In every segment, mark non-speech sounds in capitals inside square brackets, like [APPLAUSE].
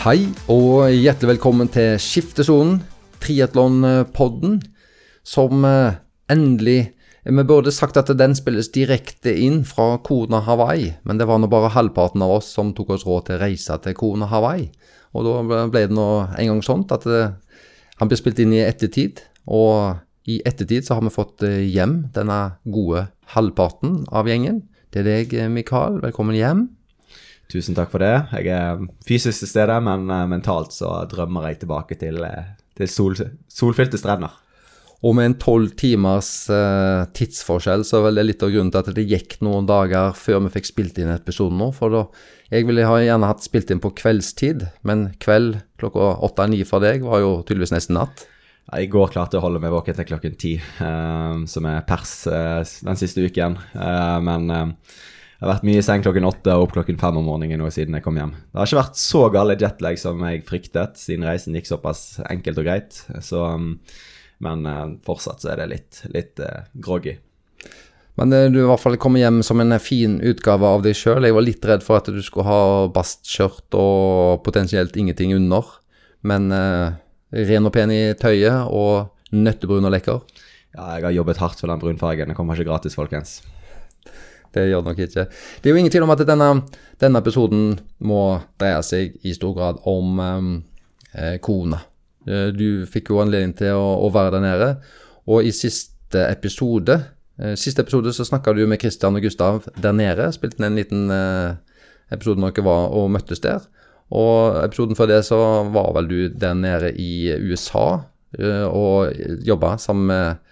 Hei og hjertelig velkommen til Skiftesonen, triatlonpodden, som eh, endelig Vi burde sagt at den spilles direkte inn fra Kona Hawaii, men det var nå bare halvparten av oss som tok oss råd til å reise til Kona Hawaii. Og da ble det nå en gang sånn at det, han blir spilt inn i ettertid, og i ettertid så har vi fått eh, hjem denne gode halvparten av gjengen. Det er deg, Mikael. Velkommen hjem. Tusen takk for det. Jeg er fysisk til stede, men uh, mentalt så drømmer jeg tilbake til, uh, til sol, solfylte strender. Og med en tolv timers eh, tidsforskjell, så er vel det litt av grunnen til at det gikk noen dager før vi fikk spilt inn episoden nå. For da, jeg ville ha gjerne hatt spilt inn på kveldstid, men kveld klokka åtte-ni for deg var jo tydeligvis nesten natt. I går klarte jeg å holde meg våken til klokken ti, som er pers den siste uken. men jeg har vært mye i seng klokken åtte og opp klokken fem om morgenen nå siden jeg kom hjem. Det har ikke vært så gale jetlag som jeg fryktet, siden reisen gikk såpass enkelt og greit. Så, um, men uh, fortsatt så er det litt, litt uh, groggy. Men uh, du i hvert fall kommer hjem som en fin utgave av deg sjøl. Jeg var litt redd for at du skulle ha bastskjørt og potensielt ingenting under. Men ren og pen i tøyet og nøttebrun og lekker. Ja, jeg har jobbet hardt for den brunfargen. Det kommer ikke gratis, folkens. Det gjør det nok ikke. Det er jo ingen tvil om at denne, denne episoden må dreie seg i stor grad om um, eh, kona. Eh, du fikk jo anledning til å, å, være der nede, og i siste episode eh, Siste episode så snakka du med Christian og Gustav der nede. Spilte ned en liten eh, episode når dere var og møttes der. Og episoden før det så var vel du der nede i USA eh, og jobba sammen med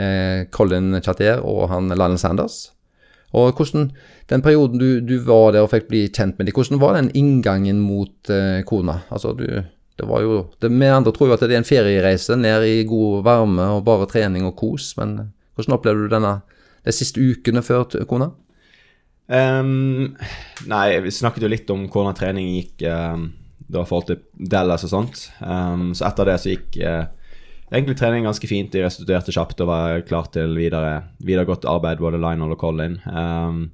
eh, Colin Chatier og han Lionel Sanders. Og hvordan, Den perioden du, du, var der og fikk bli kjent med dem, hvordan var den inngangen mot eh, kona? Altså, du, det var jo, Vi andre tror jo at det er en feriereise ned i god varme og bare trening og kos, men hvordan opplevde du denne, de siste ukene før kona? Um, nei, vi snakket jo litt om hvordan trening gikk um, da i forhold til Dallas og sånt. Um, så etter det så gikk uh, egentlig trening ganske fint. De restituerte kjapt og var klar til videre, videre godt arbeid, både Lionel og Colin. Um,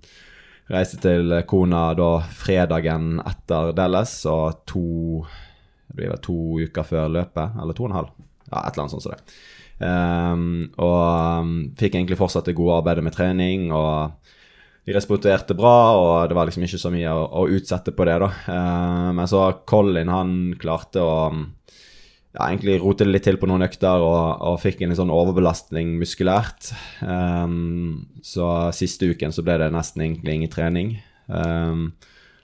reiste til Kona da fredagen etter Dallas og to det blir vel to uker før løpet, eller to og en halv. Ja, et eller annet sånt som det. Um, og um, fikk egentlig fortsatt det gode arbeidet med trening. og de responderte bra, og det var liksom ikke så mye å, å utsette på det. da. Uh, men så Colin han klarte å ja, egentlig rotet litt til på noen økter og, og fikk en sånn overbelastning muskulært. Um, så siste uken så ble det nesten egentlig ingen trening. Um,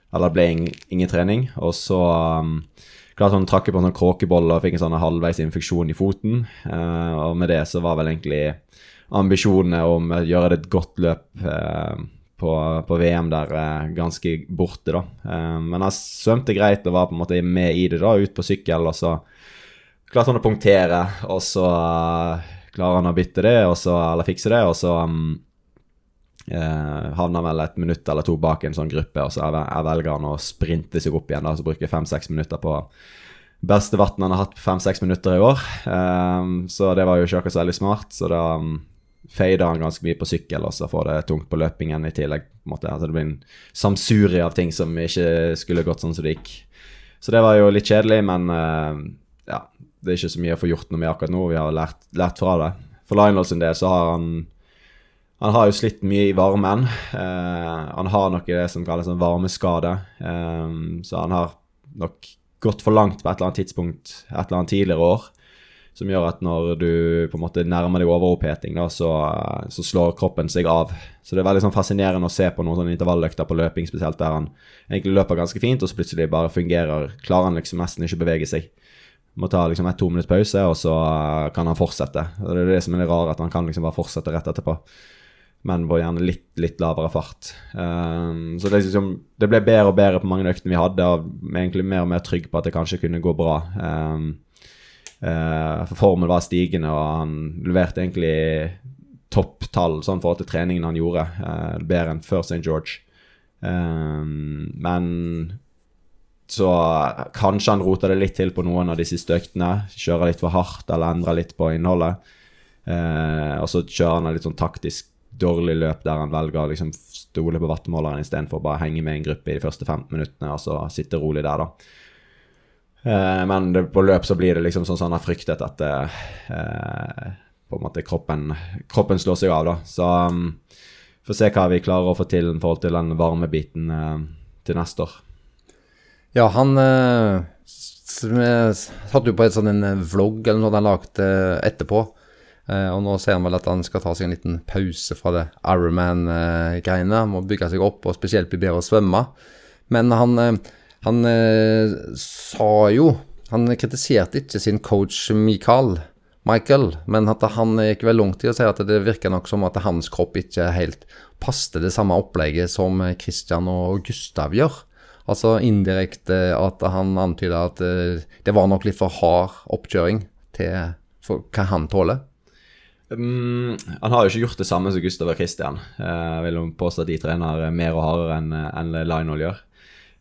eller det ble ingen, ingen, trening. Og så um, klart sånn, trakk jeg på en sånn kråkebolle og fikk en sånn halvveis infeksjon i foten. Uh, og med det så var vel egentlig ambisjonene om å gjøre det et godt løp uh, på, på, VM der uh, ganske borte, da. men jeg svømte greit og var på en måte med i det, da, ut på sykkel. og så klarte han å punktere, og så uh, klarer han å bytte det, så, eller fikse det, og så um, uh, havner han vel et minutt eller to bak en sånn gruppe, og så er, er velger han å sprinte seg opp igjen, da, så bruker fem-seks minutter på beste vann han har hatt fem-seks minutter i år. Um, så det var jo ikke akkurat så veldig smart. Så da um, fader han ganske mye på sykkel, og så får det tungt på løpingen i tillegg. på en måte. Altså, det blir en samsuri av ting som ikke skulle gått sånn som det gikk. Så det var jo litt kjedelig, men uh, ja, det er ikke så mye å få gjort noe med akkurat nå. Vi har lært, lært fra det. For Lionel sin del så har han han har jo slitt mye i varmen. Eh, han har noe i det som kalles en varmeskade. Eh, så han har nok gått for langt på et eller annet tidspunkt et eller annet tidligere år. Som gjør at når du på en måte nærmer deg overoppheting, da, så, så, slår kroppen seg av. Så det er veldig sånn fascinerende å se på noen sånne intervalløkter på løping, spesielt der han egentlig løper ganske fint, og så plutselig bare fungerer Klarer han liksom nesten ikke å bevege seg. Må ta liksom et to minutts pause, og så eh, kan han fortsette. Og Det er det som er det rare, at han kan liksom bare fortsette rett etterpå. Men på gjerne litt, litt lavere fart. Um, så det, liksom, det, ble bedre og bedre på mange øktene vi hadde, og egentlig mer og mer trygg på at det kanskje kunne gå bra. Um, uh, for formen var stigende, og han leverte egentlig topptall sånn forhold til treningen han gjorde. Uh, bedre enn før St. George. Um, men så kanskje han roter det litt til på noen av de siste øktene. Kjører litt for hardt eller endrer litt på innholdet. Eh, og så kjører han litt sånn taktisk dårlig løp der han velger å liksom stole på vattmåleren istedenfor bare henge med en gruppe i de første 15 minuttene og så sitte rolig der, da. Eh, men det, på løp så blir det liksom sånn som han har fryktet, at eh, på en måte kroppen, kroppen slår seg av, da. Så um, får se hva vi klarer å få til i forhold til den varmebiten eh, til neste år. Ja, han eh, satt jo på et sånn en vlogg eller noe han lagde etterpå. Eh, og nå ser han vel at han skal ta seg en liten pause fra det Ironman-greiene. Han må bygge seg opp og spesielt bli bedre å svømme. Men han eh, han eh, sa jo Han kritiserte ikke sin coach Michael, Michael, men at han gikk vel langt i å si at det virker nok som at hans kropp ikke helt passet det samme opplegget som Christian og Gustav gjør. Altså indirekte at han antyda at eh, det var nok litt for hard oppkjøring til hva han tåler. Um, han har jo ikke gjort det samme som Gustav og Christian. Jeg vil påstå at de trener mer og hardere enn en Lionel gjør.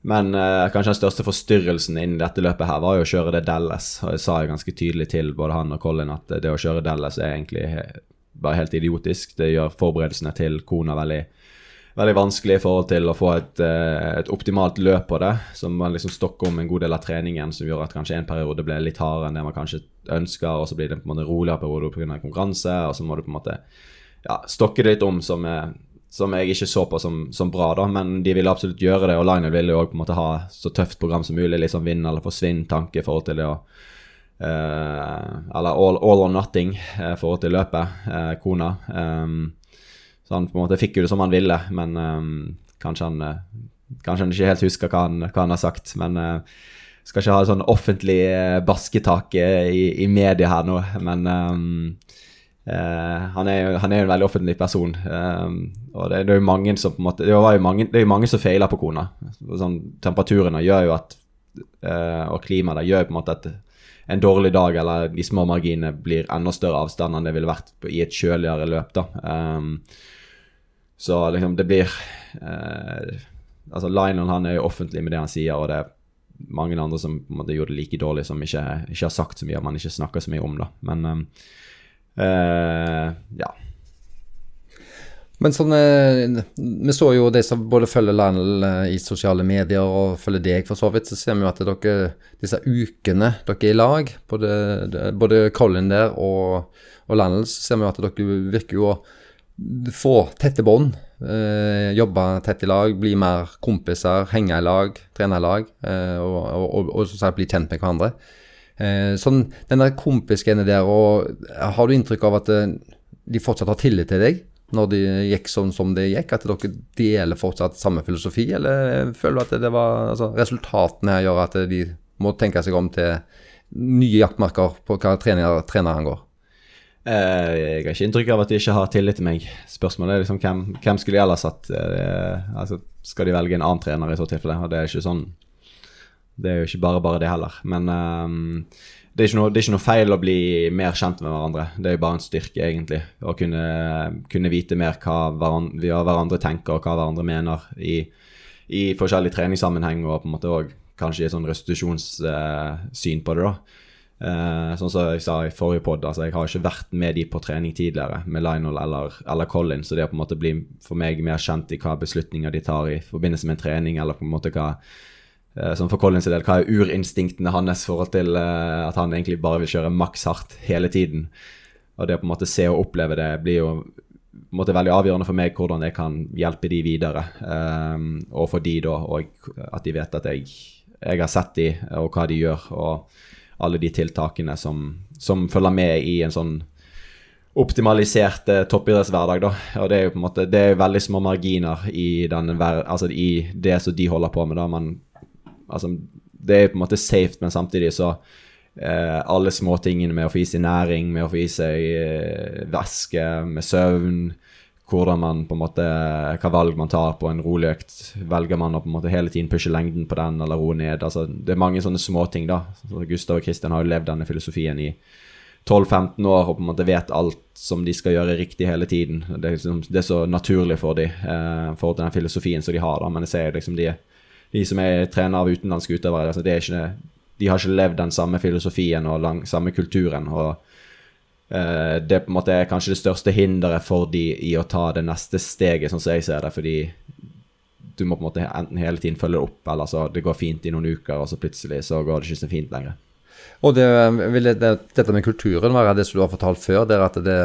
Men uh, kanskje den største forstyrrelsen innen dette løpet her var jo å kjøre det Dallas. Og jeg sa jo ganske tydelig til både han og Colin at det å kjøre Dallas er egentlig bare helt idiotisk. Det gjør forberedelsene til Kona veldig, veldig vanskelig i forhold til å få et, uh, et optimalt løp på det. Som man liksom stokker om en god del av treningen, som gjør at kanskje en periode ble litt hardere enn det man kanskje ønsker, og så blir det på en måte roligere periode pga. konkurranse, og så må du på en måte ja, stokke det litt om som som jeg ikke så på som, som, bra, da, men de ville absolutt gjøre det. Og Lionel ville jo òg ha så tøft program som mulig, liksom vinn eller forsvinn-tanke i forhold til det å uh, Eller all, all, or nothing i uh, forhold til løpet, uh, kona. Um, så han på en måte fikk jo det som han ville, men um, kanskje, han, kanskje han ikke helt husker hva han, hva han har sagt. Men skal ikke ha sånn offentlig basketak i, i media her nå, men um, Uh, han, er jo, han, er jo, en veldig offentlig person. Uh, og det, det, er jo mange som på en måte Det jo mange, det er jo mange som feiler på kona. Sånn, temperaturene gjør jo at uh, Og klimaet gjør jo på en måte at en dårlig dag eller de små marginene blir enda større avstand enn det ville vært i et kjøligere løp. da um, Så liksom, det blir eh, Altså, Lionel han er jo offentlig med det han sier, og det er mange andre som på en måte gjorde det like dårlig, som ikke, ikke har sagt så mye, og man ikke snakker så mye om. da Men eh, Uh, ja. Men sånn eh, Vi så jo de som både følger Lionel eh, i sosiale medier og følger deg, for så vidt. Så ser vi jo at dere, disse ukene dere er i lag, både, både Colin der og, og Lionel, så ser vi jo at dere virker jo få tette bånd. Eh, jobbe tett i lag, bli mer kompiser, henge i lag, trene i lag. Eh, og, og, og, og, og bli kjent med hverandre. Eh, sånn, den der kompisgenet der, og har du inntrykk av at eh, de fortsatt har tillit til deg når det gikk sånn som det gikk? At dere deler fortsatt samme filosofi, eller føler du at det var altså, resultatene her gjør at de må tenke seg om til nye jaktmerker på hva trener, treneren angår? Eh, jeg har ikke inntrykk av at de ikke har tillit til meg. Spørsmålet er liksom hvem, hvem skulle de ellers hatt? Eh, altså, skal de velge en annen trener i så tilfelle? Og det er ikke sånn det er jo ikke bare bare det heller. Men um, det, er noe, det, er ikke noe, feil å bli mer kjent med hverandre. Det er jo bare en styrke, egentlig. Å kunne, kunne vite mer hva hverandre, hva hverandre, tenker og hva hverandre mener i, i forskjellig treningssammenheng, og på en måte òg kanskje i et sånn restitusjonssyn uh, på det, da. Uh, sånn som jeg sa i forrige pod, altså jeg har ikke vært med de på trening tidligere, med Lionel eller, eller Colin, så det å på en måte bli for meg mer kjent i hva beslutninger de tar i forbindelse med en trening, eller på en måte hva Eh, som for Collins del, hva er urinstinktene hans forhold til uh, at han egentlig bare vil kjøre maks hardt hele tiden. Og det å på en måte se og oppleve det blir jo på en måte veldig avgjørende for meg hvordan jeg kan hjelpe de videre. Um, og for de da, og at de vet at jeg, jeg har sett de, og hva de gjør, og alle de tiltakene som, som følger med i en sånn optimalisert eh, toppidrettshverdag, da. Og det er jo på en måte Det er veldig små marginer i, den, altså i det som de holder på med. da man Altså, det er på en måte safe, men samtidig så eh, Alle småtingene med å få i seg næring, med å få i seg eh, væske, med søvn hvordan man på en måte, Hva valg man tar på en rolig økt. Velger man å på en måte hele tiden pushe lengden på den, eller roe ned? altså Det er mange sånne småting, da. Så Gustav og Kristian har jo levd denne filosofien i 12-15 år og på en måte vet alt som de skal gjøre riktig hele tiden. Det er, liksom, det er så naturlig for dem eh, for den filosofien som de har, da. Men jeg ser liksom de de som er trener av utenlandske utøvere. Altså, de har ikke levd den samme filosofien og lang, samme kulturen. og uh, Det på en måte er kanskje det største hinderet for de i å ta det neste steget, sånn som jeg ser det. Fordi du må på en måte enten hele tiden følge det opp, eller så det går fint i noen uker, og så plutselig så går det ikke så fint lenger. Og det, vil det, dette med kulturen være det som du har fortalt før, det er at det,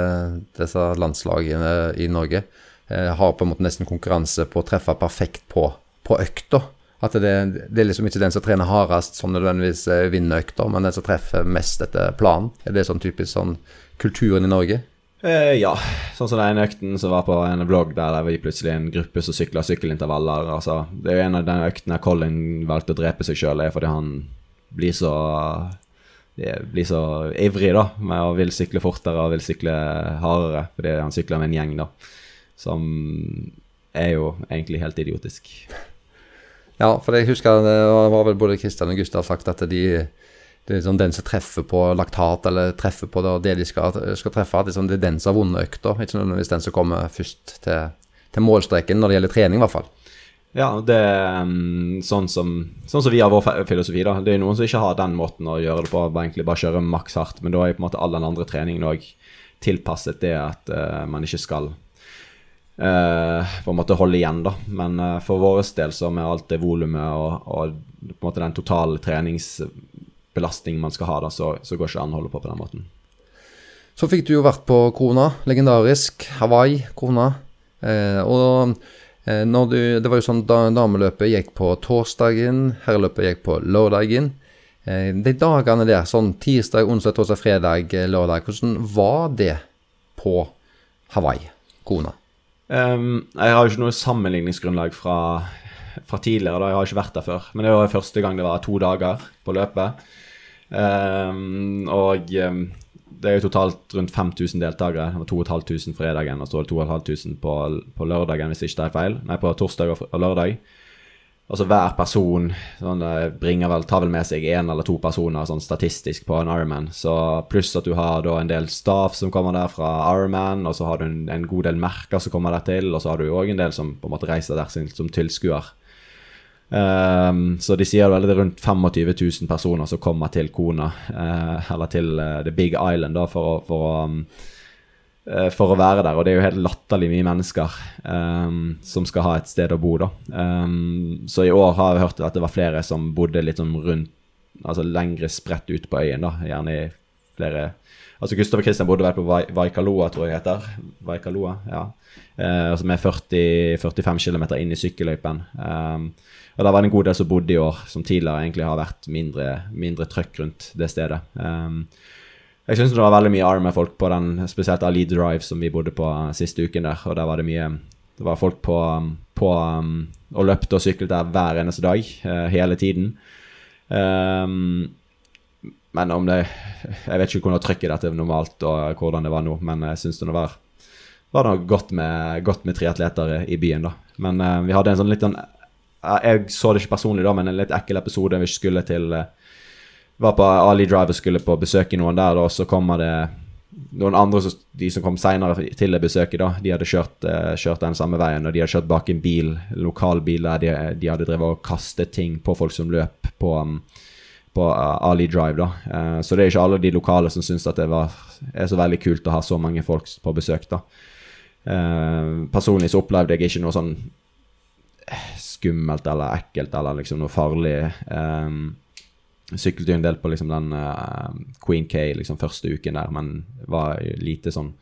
disse landslagene i Norge eh, har på en måte nesten konkurranse på å treffe perfekt på, på økta. At det, det, er liksom ikke den som trener hardest som nødvendigvis eh, vinner økta, men den som treffer mest etter planen. Er det sånn typisk sånn kulturen i Norge? Eh, ja. Sånn som den økten som var på en vlogg der det var plutselig en gruppe som sykla sykkelintervaller. Altså, det er jo en av den øktene Colin valgte å drepe seg sjøl, fordi han blir så blir så ivrig da, med å vil sykle fortere og vil sykle hardere, fordi han sykler med en gjeng, da. Som er jo egentlig helt idiotisk. Ja, for jeg husker det var vel både Kristian og Gustav sagt at de, det er sånn den som treffer på laktat, eller treffer på det, de skal, skal treffe, det er, sånn, det er den som har vunnet økta, ikke nødvendigvis den som kommer først til, til målstreken når det gjelder trening, i hvert fall. Ja, det er um, sånn som, sånn som vi har vår filosofi. da. Det er noen som ikke har den måten å gjøre det på, egentlig bare kjøre maks hardt. Men da er på en måte all den andre treningen òg tilpasset det at uh, man ikke skal uh, på en måte holde igjen, da. Men uh, for vår del så med alt det volumet og, og, på en måte den totale treningsbelastningen man skal ha, da, så, så går ikke an å holde på på den måten. Så fikk du jo vært på Kona. Legendarisk. Hawaii, Kona. og Eh, du, det var jo sånn da Dameløpet gikk på torsdagen, herreløpet gikk på lørdagen. Eh, de dagene der, sånn tirsdag, onsdag, torsdag, fredag, eh, lørdag, hvordan var det på Hawaii, Kona? Um, jeg har jo ikke noe sammenligningsgrunnlag fra, fra, tidligere, da jeg har ikke vært der før. Men det var første gang det var to dager på løpet. Um, og um, det er jo totalt rundt 5000 deltakere. Det var 2500 fredagen, og så var det 2500 på, på lørdagen, hvis ikke det er feil. Nei, på torsdag og, og lørdag. Altså hver person sånn, bringer vel, tar vel med seg én eller to personer sånn statistisk på en Ironman. Så pluss at du har da en del staff som kommer der fra Ironman, og så har du en, en god del merker som kommer der til, og så har du òg en del som på en måte reiser der som tilskuer. Um, så de sier vel det er rundt 25 000 personer som kommer til Kona, uh, eller til uh, The Big Island, da, for å, for, å, um, uh, for å, være der. Og det er jo helt latterlig mye mennesker um, som skal ha et sted å bo, da. så i år har jeg hørt at det var flere som bodde litt sånn rundt, altså lengre spredt ut på øyen, da. Gjerne i flere Altså Gustav og Christian bodde vel på Vaikaloa, tror jeg heter. Vaikaloa, ja. som er 40, 45 km inn i sykkelløypen. Um, og det var en god del som bodde i år, som tidligere egentlig har vært mindre, mindre trøkk rundt det stedet. Um, jeg syns det var veldig mye Army-folk på den, spesielt Ali Drive som vi bodde på uh, siste uken der. Og der var det mye Det var folk på, um, på um, og løpte og syklet der hver eneste dag, uh, hele tiden. Um, men om det Jeg vet ikke hvordan trykket dette normalt, og hvordan det var nå, men jeg syns det var, var det godt med, godt med triatleter i byen, da. Men uh, vi hadde en sånn litt sånn jeg så det ikke personlig, da, men en litt ekkel episode vi skulle til eh, Var på Ali Drive og skulle på besøk i noen der, og så kommer det noen andre, de som kom seinere til det besøket, da, de hadde kjørt, uh, kjørt, den samme veien, og de hadde kjørt bak en bil, lokal bil der de, de hadde drevet og kastet ting på folk som løp på, um, på Ali Drive. da. Så det er ikke alle de lokale som syns at det var, er så veldig kult å ha så mange folk på besøk. da. personlig så opplevde jeg ikke noe sånn skummelt eller ekkelt eller liksom noe farlig. Um, syklet jo en del på liksom den uh, Queen K liksom første uken der, men var lite sånn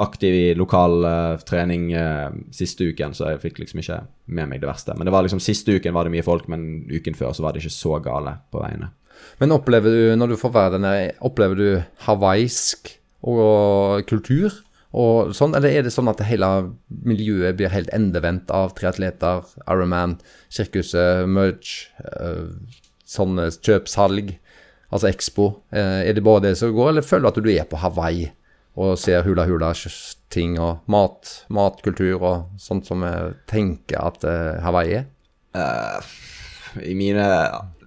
aktiv i lokal uh, trening uh, siste uken, så jeg fikk liksom ikke med meg det verste. Men det var liksom siste uken var det mye folk, men uken før så var det ikke så gale på veiene. Men opplever du, når du får være der opplever du hawaiisk og kultur? Og sånn, Eller er det sånn at hele miljøet blir helt endevendt av triatleter, Ironman, sirkuset, merch, uh, sånne kjøpsalg, altså Expo? Uh, er det bare det som går, eller føler du at du er på Hawaii og ser hula-hula-ting og mat, matkultur og sånt som jeg tenker at uh, Hawaii er? I mine,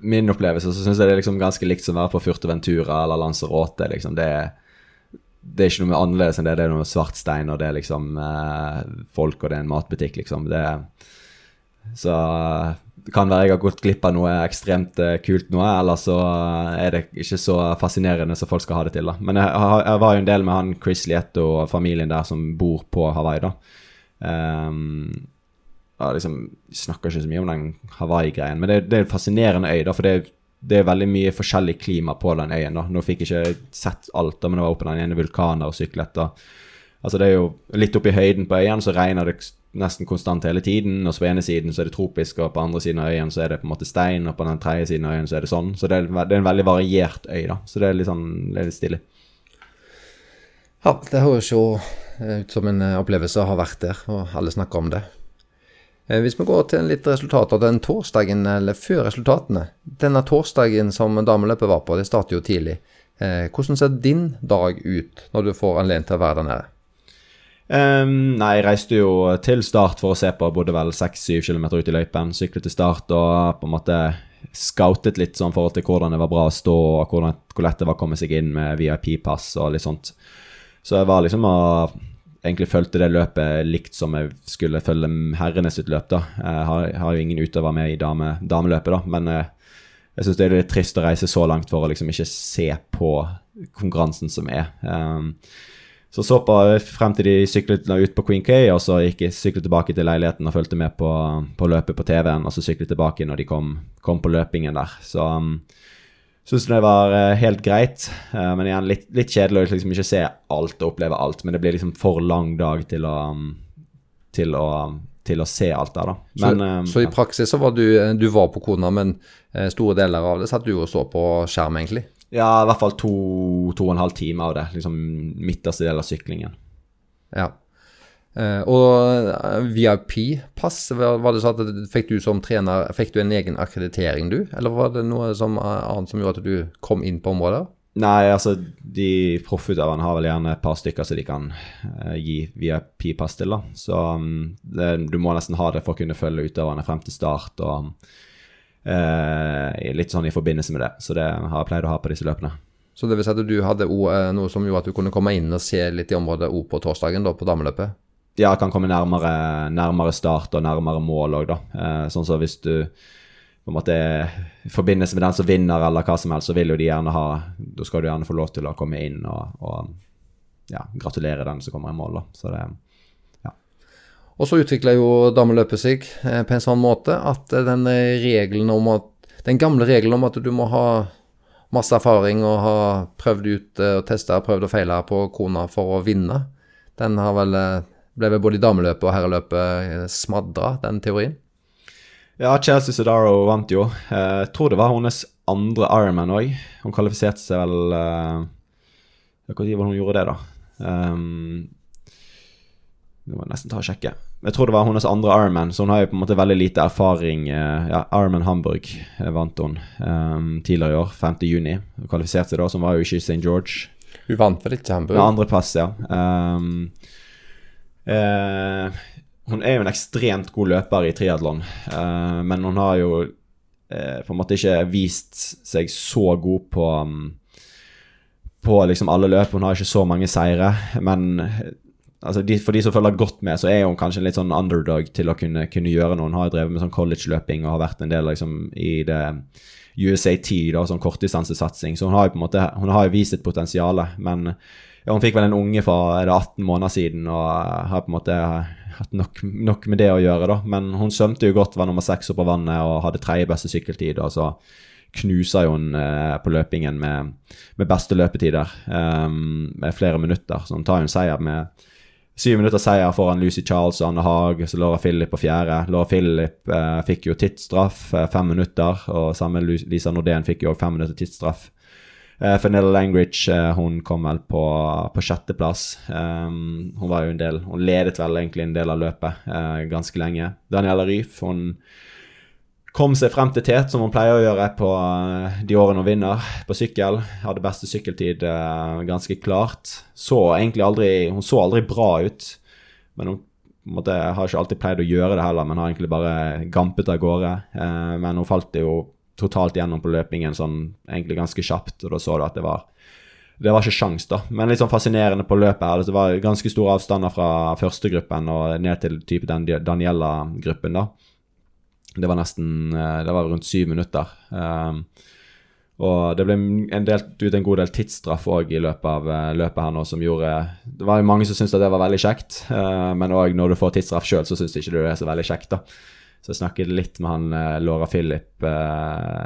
min opplevelse så syns jeg det er liksom ganske likt som å være på Furteventura eller Lanzarote. Liksom. Det er det er ikke noe annerledes enn det. Det er noe svart stein, og det er liksom eh, folk, og det er en matbutikk, liksom. Det, så det kan være jeg har gått glipp av noe ekstremt eh, kult nå, eller så er det ikke så fascinerende som folk skal ha det til. da. Men jeg, jeg var jo en del med han Chris Lieto og familien der som bor på Hawaii, da. Um, ja, liksom, snakker ikke så mye om den Hawaii-greien, men det, det er en fascinerende øy, da, for det, det er veldig mye forskjellig klima på den øyen. da. Nå fikk jeg ikke sett alt, da, men det var oppe den ene vulkaner og syklet. da. Altså Det er jo litt oppe i høyden på øyen, så regner det nesten konstant hele tiden. Og så på ene siden så er det tropisk, og på andre siden av øyen så er det på en måte stein, og på den tredje siden av øyen så er det sånn. Så det er, det er en veldig variert øy, da. Så det er litt sånn, det er litt stilig. Ja, det høres jo eh, ut som en eh, opplevelse å ha vært der, og alle snakker om det. Eh, Hvis vi går til litt resultater den torsdagen, eller før resultatene. Denne torsdagen som dameløpet var på, det starter jo tidlig. Eh, Hvordan ser din dag ut når du får anledning til å være der nede? Um, nei, jeg reiste jo til start for å se på. Bodde vel 6-7 km ut i løypen. Syklet til start og på en måte scoutet litt sånn forhold til hvordan det var bra å stå, og hvordan, hvor lett det var å komme seg inn med VIP-pass og litt sånt. Så jeg var liksom og egentlig fulgte det løpet likt som jeg skulle følge herrene sitt løp. da. Jeg har, har jo ingen utøver med i dame, dameløpet, da, men eh, jeg syns det er litt trist å reise så langt for å liksom ikke se på konkurransen som er. Um, så så på frem til de syklet ut på Queen K, og så gikk jeg syklet tilbake til leiligheten og fulgte med på, på løpet på TV-en, og så syklet tilbake når de kom, kom på løpingen der. Så um, syns det var uh, helt greit, uh, men igjen litt, litt kjedelig å liksom ikke se alt og oppleve alt. Men det blir liksom for lang dag til å, um, til å, til å se alt der, da. Men, så, um, så i praksis så var du, du var på kona, men eh, store deler av det satt du og så på skjerm, egentlig? Ja, i hvert fall to, to og en halv time av det. Liksom midterste del av syklingen. Ja. Eh, og eh, VIP-pass, var det sånn at fikk du som trener Fikk du en egen akkreditering, du? Eller var det noe som, eh, annet som gjorde at du kom inn på området? Nei, altså, de proffutøverne har vel gjerne et par stykker som de kan uh, gi VIP-pass til, da. Så um, det, du må nesten ha det for å kunne følge utøverne frem til start, og uh, litt sånn i forbindelse med det. Så det har jeg pleid å ha på disse løpene. Så det vil si at du hadde noe som gjorde at du kunne komme inn og se litt i området òg på torsdagen, da, på dameløpet? Ja, kan komme nærmere, nærmere start og nærmere mål òg, da. Eh, sånn som hvis du på en måte i forbindelse med den som vinner, eller hva som helst, så vil jo de gjerne ha Da skal du gjerne få lov til å komme inn og, og ja, gratulere den som kommer i mål, da. Så det Og så utvikla jo dameløpet seg eh, på en sånn måte at eh, den eh, regelen om at Den gamle regelen om at du må ha masse erfaring og ha prøvd ut og testa, prøvd og feila på kona for å vinne, den har vel ble vel både i dameløpet og herreløpet smadra, den teorien? Ja, Chelsea Sedaro vant jo. Eh, Jeg tror det var hennes andre Ironman òg. Hun kvalifiserte seg vel uh, Når var det hun gjorde det, da? Um, det må jeg nesten ta og sjekke. Jeg tror det var hennes andre Ironman, så hun har jo på en måte veldig lite erfaring. eh, ja, Ironman Hamburg eh, vant hun um, tidligere i år, 5. juni. Hun kvalifiserte seg da, som var jo ikke i St. George. Hun vant vel ikke Hamburg? Ja, andreplass, ja. Um, eh, hun er jo en ekstremt god løper i triatlon, eh, men hun har jo eh, på en måte ikke vist seg så god på um, på liksom alle løp. Hun har ikke så mange seire, men altså de, for de som følger godt med, så er hun kanskje en litt sånn underdog til å kunne, kunne gjøre noe. Hun har jo drevet med sånn college-løping og har vært en del liksom, i det USAT, da, sånn kortdistansesatsing. Så hun har jo på en måte hun har jo vist et potensial, men ja, hun fikk vel en unge for er det 18 måneder siden og har på en måte hatt nok, nok med det å gjøre, da. Men hun svømte jo godt, var nummer seks opp av vannet og hadde tredje beste sykkeltid. og så knuser hun eh, på løpingen med, med beste løpetider um, med flere minutter. Så hun tar jo en seier med syv minutter seier foran Lucy Charles og Anne Haag, så Laura Philip på fjerde. Laura Philip eh, fikk jo tidsstraff, eh, fem minutter, og samme Lisa Nordén fikk jo fem minutter tidsstraff. Eh, Fenella Langridge uh, hun kom vel på, på sjetteplass. Um, hun var jo en del Hun ledet vel egentlig en del av løpet uh, ganske lenge. Daniela Ryf hun kom seg frem til tet, som hun pleier å gjøre på de årene hun vinner på sykkel. Hadde beste sykkeltid ganske klart. Så egentlig aldri Hun så aldri bra ut, men hun på måte, har ikke alltid pleid å gjøre det heller, men har egentlig bare gampet av gårde. Men hun falt jo totalt gjennom på løpingen sånn egentlig ganske kjapt, og da så du at det var det var ikke sjans da, men litt sånn fascinerende på løpet her. Det var ganske store avstander fra førstegruppen og ned til type den Daniela-gruppen, da. Det var nesten eh, Det var rundt syv minutter. Um, Og det ble en delt ut en god del tidsstraff òg i løpet av uh, løpet her nå, som gjorde Det var jo mange som syntes at det var veldig kjekt, uh, men òg når du får tidsstraff sjøl, så syns ikke du det er så veldig kjekt, da. Så jeg snakket litt med han eh, Laura Philip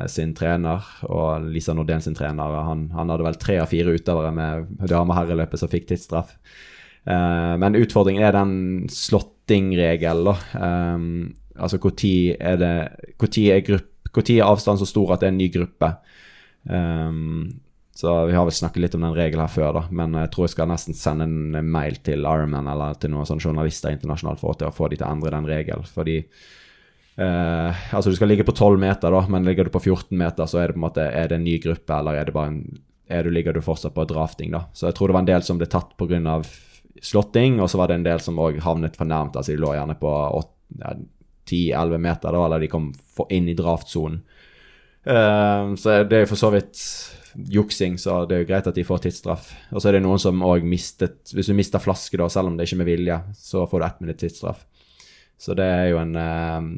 sin trener og Lisa Nordén sin trener. Han, han, hadde vel tre av fire utøvere med dame- og herreløpet som fikk tidsstraff. men utfordringen er den slåttingregelen, da. Um, altså når er det Når er, er avstanden så stor at det er en ny gruppe? Um, så vi har vel snakket litt om den regelen her før, da. Men jeg tror jeg skal nesten sende en mail til Ironman eller til noen sånne journalister internasjonalt for å få de til å endre den regelen. Fordi uh, Altså, du skal ligge på 12 meter, da, men ligger du på 14 meter, så er det på en måte Er det en ny gruppe, eller er det bare en er du, Ligger du fortsatt på drafting, da. Så jeg tror det var en del som ble tatt pga. slåtting, og så var det en del som òg havnet for nærmt. Altså, de lå gjerne på 10-11 meter, da, eller de kom inn i draftsonen. Uh, så det er jo for så vidt juksing, så det er jo greit at de får tidsstraff. Og så er det noen som òg mistet Hvis du mister flaske, da, selv om det ikke er med vilje, så får du ett minutt tidsstraff. Så det er jo en uh,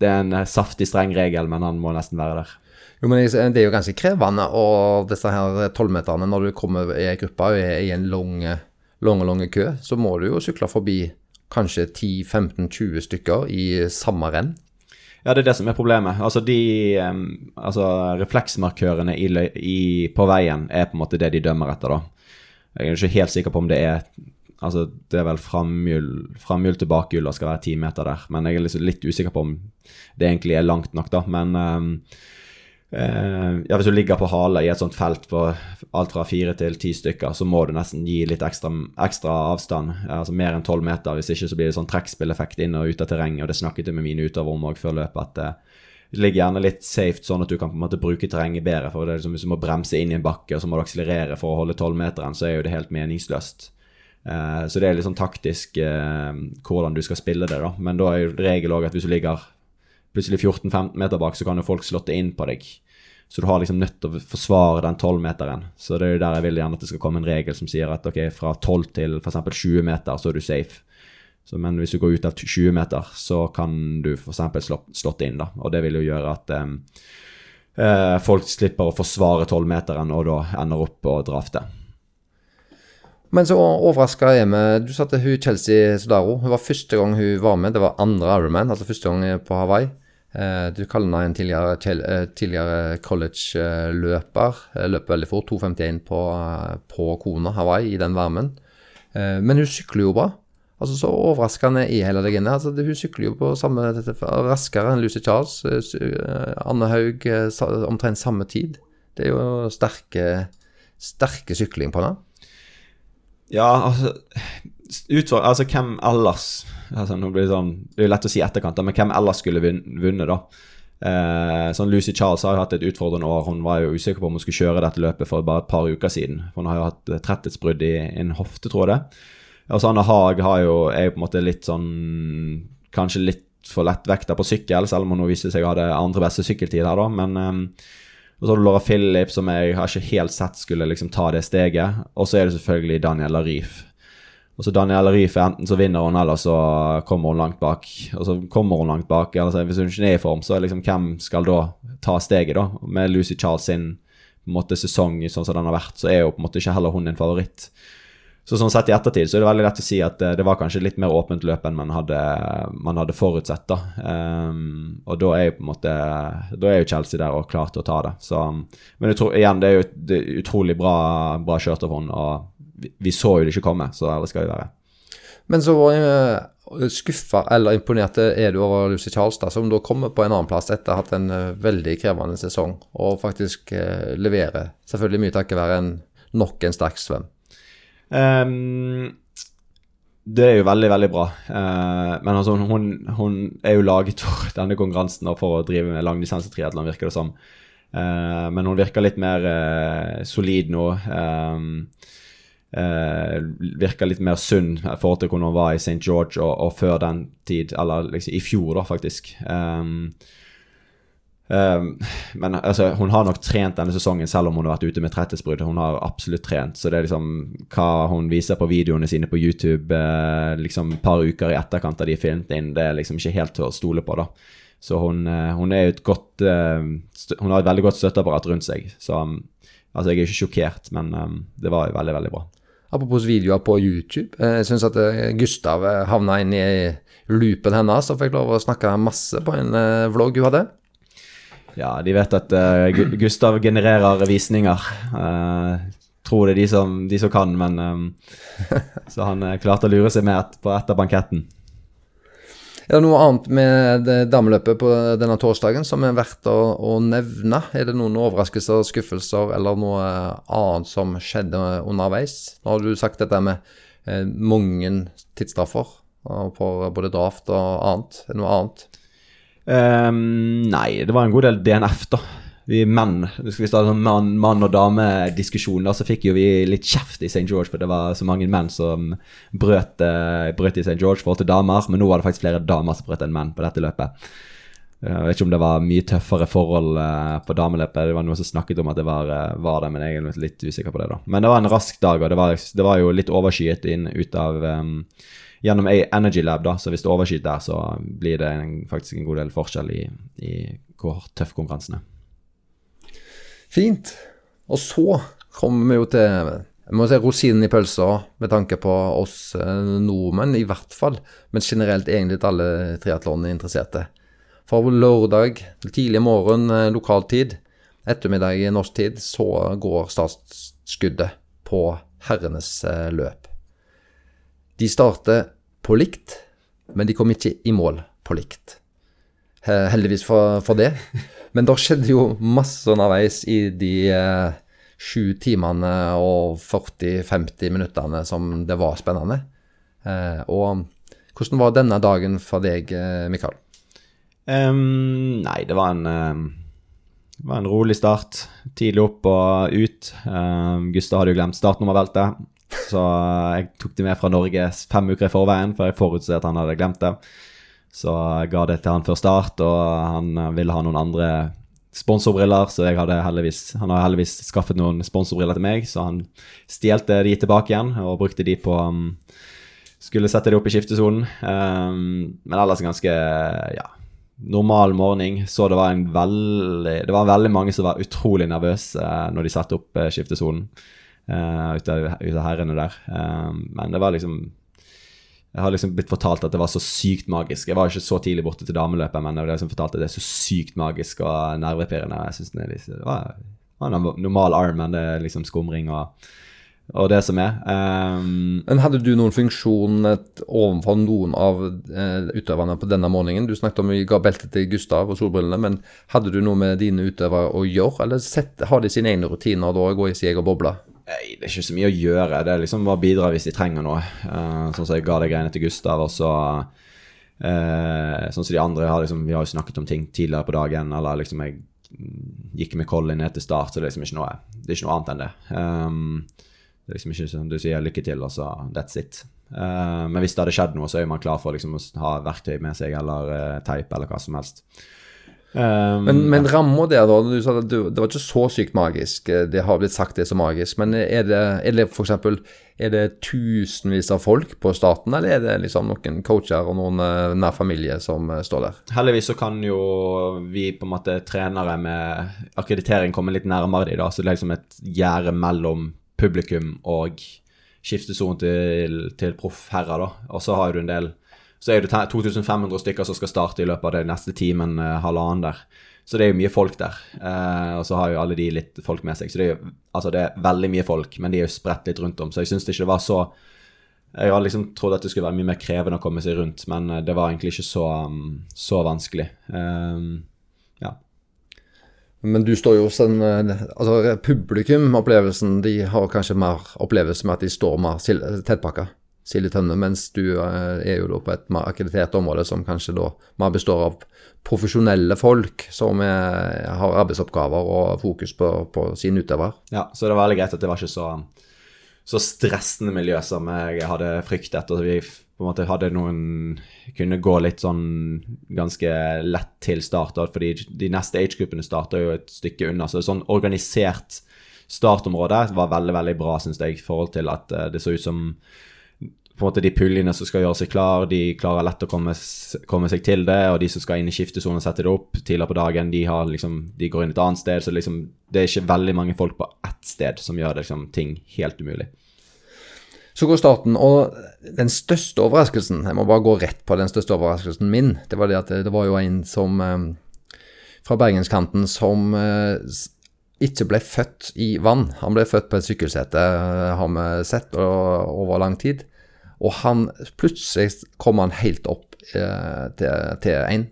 Det er en saftig, streng regel, men han må nesten være der. Jo, men Det er jo ganske krevende og disse her tolvmeterne når du kommer i ei gruppe og er i en lang, lang, lang kø, så må du jo sykle forbi kanskje 10-15-20 stykker i samme renn. Ja, det er det som er problemet. Altså, de altså, refleksmarkørene i, i, på veien er på en måte det de dømmer etter, da. Jeg er ikke helt sikker på om det er Altså, det er vel framhjul, framhjul til og skal være ti meter der. Men jeg er liksom litt usikker på om det egentlig er langt nok, da. Men um, ja, Hvis du ligger på hale i et sånt felt på alt fra fire til ti stykker, så må du nesten gi litt ekstra, ekstra avstand, altså mer enn tolv meter. Hvis ikke så blir det sånn trekkspilleffekt inn og ut av terrenget, og det snakket jeg med mine utøvere om òg før løpet, at det ligger gjerne litt safe, sånn at du kan på en måte bruke terrenget bedre. for det er liksom Hvis du må bremse inn i en bakke, og så må du akselerere for å holde tolvmeteren, så er jo det helt meningsløst. Uh, så det er litt sånn taktisk hvordan du skal spille det, da. Men da er jo regel òg at hvis du ligger plutselig 14-15 meter bak, så kan jo folk slåtte inn på deg. Så du har liksom nødt til å forsvare den 12-meteren. Så det er jo der jeg vil gjerne at det skal komme en regel som sier at ok, fra 12 til f.eks. 20 meter, så er du safe. Så, men hvis du går ut av 20 meter, så kan du f.eks. Slå, slått inn, da. Og det vil jo gjøre at um, folk slipper å forsvare 12-meteren og da ender opp på drafte. Men så overraska jeg med Du sa at hun Chelsea Sodaro. Hun var første gang hun var med. Det var andre Ironman, altså første gang på Hawaii. Eh, du kaller henne en tidligere, eh, tidligere college-løper. Løper veldig fort. 2,51 på, på Kona Hawaii i den varmen. Eh, men hun sykler jo bra. Altså Så overraskende er hele det greiene. Altså, hun sykler jo på samme, raskere enn Lucy Charles. Anne Haug omtrent samme tid. Det er jo sterke, sterke sykling på henne. Ja, altså, utfordring, altså hvem ellers altså, nå blir Det sånn, det er lett å si etterkant, men hvem ellers skulle vunnet, da? Eh, sånn Lucy Charles har jo hatt et utfordrende år. Hun var jo usikker på om hun skulle kjøre dette løpet for bare et par uker siden. Hun har jo hatt tretthetsbrudd i en hofte, tror jeg det. Og så Anna Haag har jo, er jo på en måte litt sånn Kanskje litt for lettvekta på sykkel, selv om hun viste seg å ha det andre beste sykkeltid her, da. Men um, og så har du Laura Philip, som jeg har ikke helt sett skulle liksom ta det steget. Og så er det selvfølgelig Daniel Arif. Og så Daniel Arif, enten så vinner hun, eller så kommer hun langt bak. Og så kommer hun langt bak. Altså, hvis hun ikke er i form, så liksom, hvem skal da ta steget, da? Med Lucy Charles sin på en måte, sesong sånn som den har vært, så er jo på en måte ikke heller hun en favoritt. Så sånn sett i ettertid så er det veldig lett å si at det, det var kanskje litt mer åpent løp enn man hadde, man hadde forutsett. da. Um, og da er jo på en måte Da er jo Chelsea der og klar til å ta det. Så, men tror, igjen, det er jo er utrolig bra, bra kjørt av henne. Og vi, vi, så jo det ikke komme, så ærlig skal vi være. Men så uh, skuffa eller imponert er du over Lucy Charles, da, som da kommer på en annen plass etter å ha hatt en uh, veldig krevende sesong, og faktisk leverer. Selvfølgelig mye takket være nok en sterk svøm. Um, det er jo veldig, veldig bra. Uh, men altså, hun, hun, er jo laget for [LAUGHS] denne konkurransen og for å drive med langdistansetriatlon, virker det som. Uh, men hun virker litt mer uh, solid nå. Um, virker litt mer sunn i forhold til hvordan hun var i St. George og, og, før den tid, eller liksom i fjor, da, faktisk. Um, men altså, hun har nok trent denne sesongen selv om hun har vært ute med tretthetsbrudd. Hun har absolutt trent. Så det er liksom hva hun viser på videoene sine på YouTube uh, liksom et par uker i etterkant av de filmet inn, det er liksom ikke helt til å stole på, da. Så hun, eh, hun er et godt eh, Hun har et veldig godt støtteapparat rundt seg. Så um, altså, jeg er ikke sjokkert, men um, det var veldig, veldig bra. Apropos videoer på YouTube. eh, Jeg syns at eh, Gustav eh, havna inn i loopen hennes og fikk lov å snakke masse på en eh, vlogg hun hadde. Ja, de vet at uh, Gustav genererer visninger. Uh, tror det er de som, de som kan, men um, Så han klarte å lure seg med på etter banketten. Er det noe annet med dameløpet på denne torsdagen som er verdt å, å nevne? Er det noen overraskelser, skuffelser eller noe annet som skjedde underveis? Nå har du sagt dette med eh, mange tidsstraffer på både draft og annet. Er det noe annet? Ehm, nei, det var en god del DNF, da. Vi menn, hvis vi starte sånn mann, mann og dame-diskusjon, da, så fikk jo vi litt kjeft i St. George, for det var så mange menn som brøt, eh, brøt i St. George forhold til damer, men nå var det faktisk flere damer som brøt enn menn på dette løpet. Jeg vet ikke om det var mye tøffere forhold eh, på dameløpet. Det var noen som snakket om at det var, eh, var det, men jeg er litt usikker på det. da. Men det var en rask dag, og det var, det var jo litt overskyet inn ut av em, Gjennom Energy Lab, da, så hvis det er overskyet der, så blir det en, faktisk en god del forskjell i, i hvor tøff konkurransen er. Fint. Og så kommer vi jo til jeg må si rosinen i pølsa med tanke på oss eh, nordmenn, i hvert fall. Men generelt egentlig til alle triatlon-interesserte. For lørdag, tidlig morgen eh, lokal tid, ettermiddag norsk tid, så går startskuddet på herrenes eh, løp. De starter på likt, men de kom ikke i mål på likt. Heldigvis for, for det. Men det skjedde jo masse underveis i de eh, sju timene og 40-50 minuttene som det var spennende. Eh, og hvordan var denne dagen for deg, eh, Mikael? Um, nei, det var en det var en rolig start. Tidlig opp og ut. Um, Gustav hadde jo glemt startnummerveltet, så jeg tok det med fra Norge fem uker i forveien, for jeg forutset at han hadde glemt det. Så jeg ga det til han før start, og han eh, ville ha noen andre sponsorbriller, så hadde han har heldigvis skaffet noen sponsorbriller til meg, så han stjelte de tilbake igjen og brukte de på um, Skulle sette de opp i skiftesonen. Um, men ellers en ganske ja, normal morgen. Så det var veldig Det var veldig mange som var utrolig nervøse uh, når de satte opp uh, skiftesonen. Uh, ut, av, av herrene der. Um, men det var liksom Jeg har liksom blitt fortalt at det var så sykt magisk. Jeg var ikke så tidlig borte til dameløpet, men jeg ble liksom fortalt at det er så sykt magisk og nervepirrende. Jeg synes det, liksom, det var, det var en normal arm, men det er liksom skumring og, og det som er. Um, Men hadde du noen funksjon overfor noen av uh, utøverne på denne morgenen? Du snakket om vi ga beltet til Gustav og solbrillene, men hadde du noe med dine utøvere å gjøre, eller sett, har de sine egne rutiner da går i sin egen boble? Nei, det er ikke så mye å gjøre. Det er liksom bare bidra hvis de trenger noe. Eh, sånn som jeg ga de greiene til Gustav, og så eh, Sånn som de andre har liksom Vi har jo snakket om ting tidligere på dagen, eller liksom jeg gikk med Colin ned til start, så det er liksom ikke noe Det er ikke noe annet enn det. Um, det er liksom ikke sånn du sier lykke til, og så that's it. Uh, men hvis det hadde skjedd noe, så er man klar for liksom å ha verktøy med seg, eller uh, teip, eller hva som helst. Um, Men, men ramma der, da? Du sa at du, det var ikke så sykt magisk. Det har blitt sagt det er så magisk. Men er det, er det eksempel Er det tusenvis av folk på starten, eller er det liksom noen coacher og noen eh, nær familie som eh, står der? Heldigvis så kan jo vi på en måte trenere med akkreditering komme litt nærmere de da, så det er liksom et gjerde mellom publikum og skiftesonen til, til proffherrer, da. Og så har du en del Så er det 2500 stykker som skal starte i løpet av det neste timen, eh, halvannen der. Så det er jo mye folk der. Eh, og så har jo alle de litt folk med seg. Så det er jo altså det er veldig mye folk, men de er jo spredt litt rundt om. Så jeg syns ikke det var så Jeg hadde liksom trodd at det skulle være mye mer krevende å komme seg rundt, men eh, det var egentlig ikke så, um, så vanskelig. Eh, ja. Men du står jo hos en Altså, publikum-opplevelsen, de har kanskje mer opplevelse med at de står mer tettpakka, sild i tønne, mens du eh, er jo da på et akkreditert område som kanskje da mer består av profesjonelle folk som er, har arbeidsoppgaver og fokus på, på sine utøvere. ja, så det var veldig greit at det var ikke så, så stressende miljø som jeg hadde fryktet. Og vi på en måte hadde noen Kunne gå litt sånn ganske lett til start, fordi de neste age-gruppene starter jo et stykke unna. Så sånn organisert startområde var veldig, veldig bra, syns jeg, i forhold til at eh, det så ut som på en måte de puljene som skal gjøre seg klar, de klarer lett å komme, komme seg til det. Og de som skal inn i skiftesonen og sette det opp tidligere på dagen, de, liksom, de går inn et annet sted. Så liksom, det er ikke veldig mange folk på ett sted som gjør det, liksom, ting helt umulig. Så går starten, og den største overraskelsen, jeg må bare gå rett på den største overraskelsen min, det var det at det, det var jo en som eh, fra bergenskanten som eh, ikke ble født i vann. Han ble født på et sykkelsete, eh, har vi sett over lang tid. Og han plutselig kom han helt opp eh, til, til en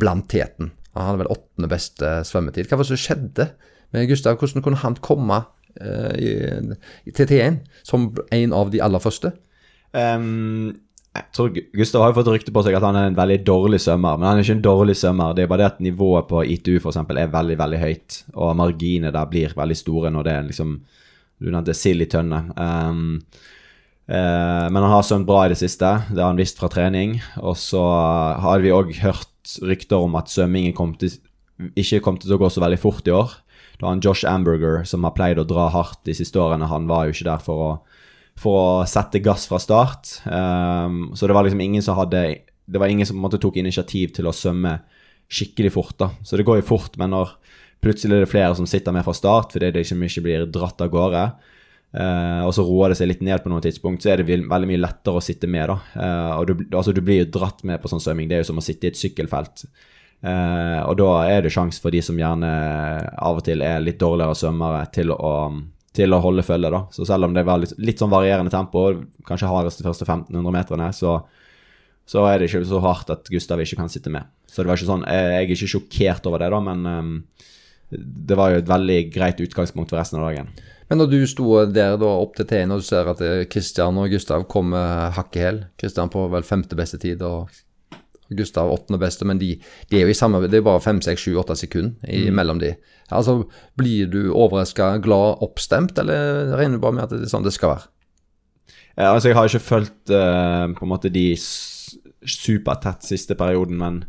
blant teten. Han hadde vel åttende beste svømmetid. Hva var det som skjedde med Gustav? Hvordan kunne han komme eh, til T1 som en av de aller første? Um, jeg tror Gustav har jo fått rykte på seg at han er en veldig dårlig svømmer, men han er ikke en dårlig svømmer. Det er bare det at nivået på ITU for eksempel er veldig, veldig høyt, og marginene der blir veldig store når det er liksom Du nevnte sild i tønne. Eh, men han har svømt bra i det siste, det har han visst fra trening. Og så har vi òg hørt rykter om at svømmingen kom til, ikke kom til å gå så veldig fort i år. Var han Josh Amberger som har pleid å dra hardt de siste årene. Han var jo ikke der for å for å sette gass fra start. Ehm, så det var liksom ingen som hadde Det var ingen som på en måte tok initiativ til å svømme skikkelig fort. da. Så det går jo fort, men når plutselig er det flere som sitter med fra start fordi det liksom ikke blir dratt av gårde, eh, og så roer det seg litt ned på noen tidspunkt, så er det veldig mye lettere å sitte med. da. Uh, og du, altså, du blir jo dratt med på sånn svømming. Det er jo som å sitte i et sykkelfelt. Uh, og da er det sjanse for de som gjerne av og til er litt dårligere svømmere, til å, til å holde følge. da. Så selv om det var litt, litt sånn varierende tempo, kanskje hardest de første 1500 meterne, så, så er det ikke så hardt at Gustav ikke kan sitte med. Så det var ikke sånn, jeg er ikke sjokkert over det, da, men um, det var jo et veldig greit utgangspunkt for resten av dagen. Men når du sto der da opp til T1 og du ser at Kristian og Gustav kommer hakk i hæl Kristian på vel femte beste tid og Gustav åttende beste, men de, de er jo i samme Det er bare fem, seks, sju, åtte sekunder mellom de. Altså, Blir du overraska, glad, oppstemt, eller regner du bare med at det er sånn det skal være? Ja, altså, jeg har ikke fulgt uh, på en måte de supertett siste perioden, men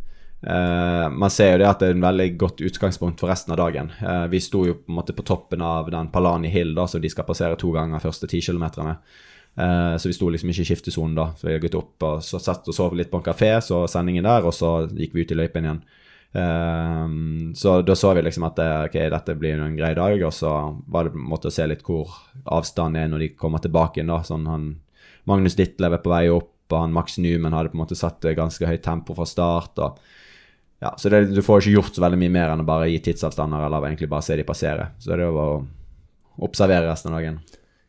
eh, man ser jo det at det er en veldig godt utgangspunkt for resten av dagen. Uh, vi sto jo på en måte på toppen av den Palani Hill, da, som de skal passere to ganger første ti kilometerne. Uh, så vi sto liksom ikke i skiftesonen da. Så vi har gått opp og så satt og sov litt på en kafé, så sendingen der, og så gikk vi ut i løypen igjen. Eh, så da så vi liksom at det, ok, dette blir en grei dag, og så var det på en måte å se litt hvor avstanden er når de kommer tilbake igjen. da, sånn han, Magnus Ditlev er på vei opp, og han Max Newman hadde på en måte satt ganske høyt tempo fra start. og ja, så det, Du får ikke gjort så veldig mye mer enn å bare gi tidsavstander eller egentlig bare se de passere. Så det var å observere resten av dagen.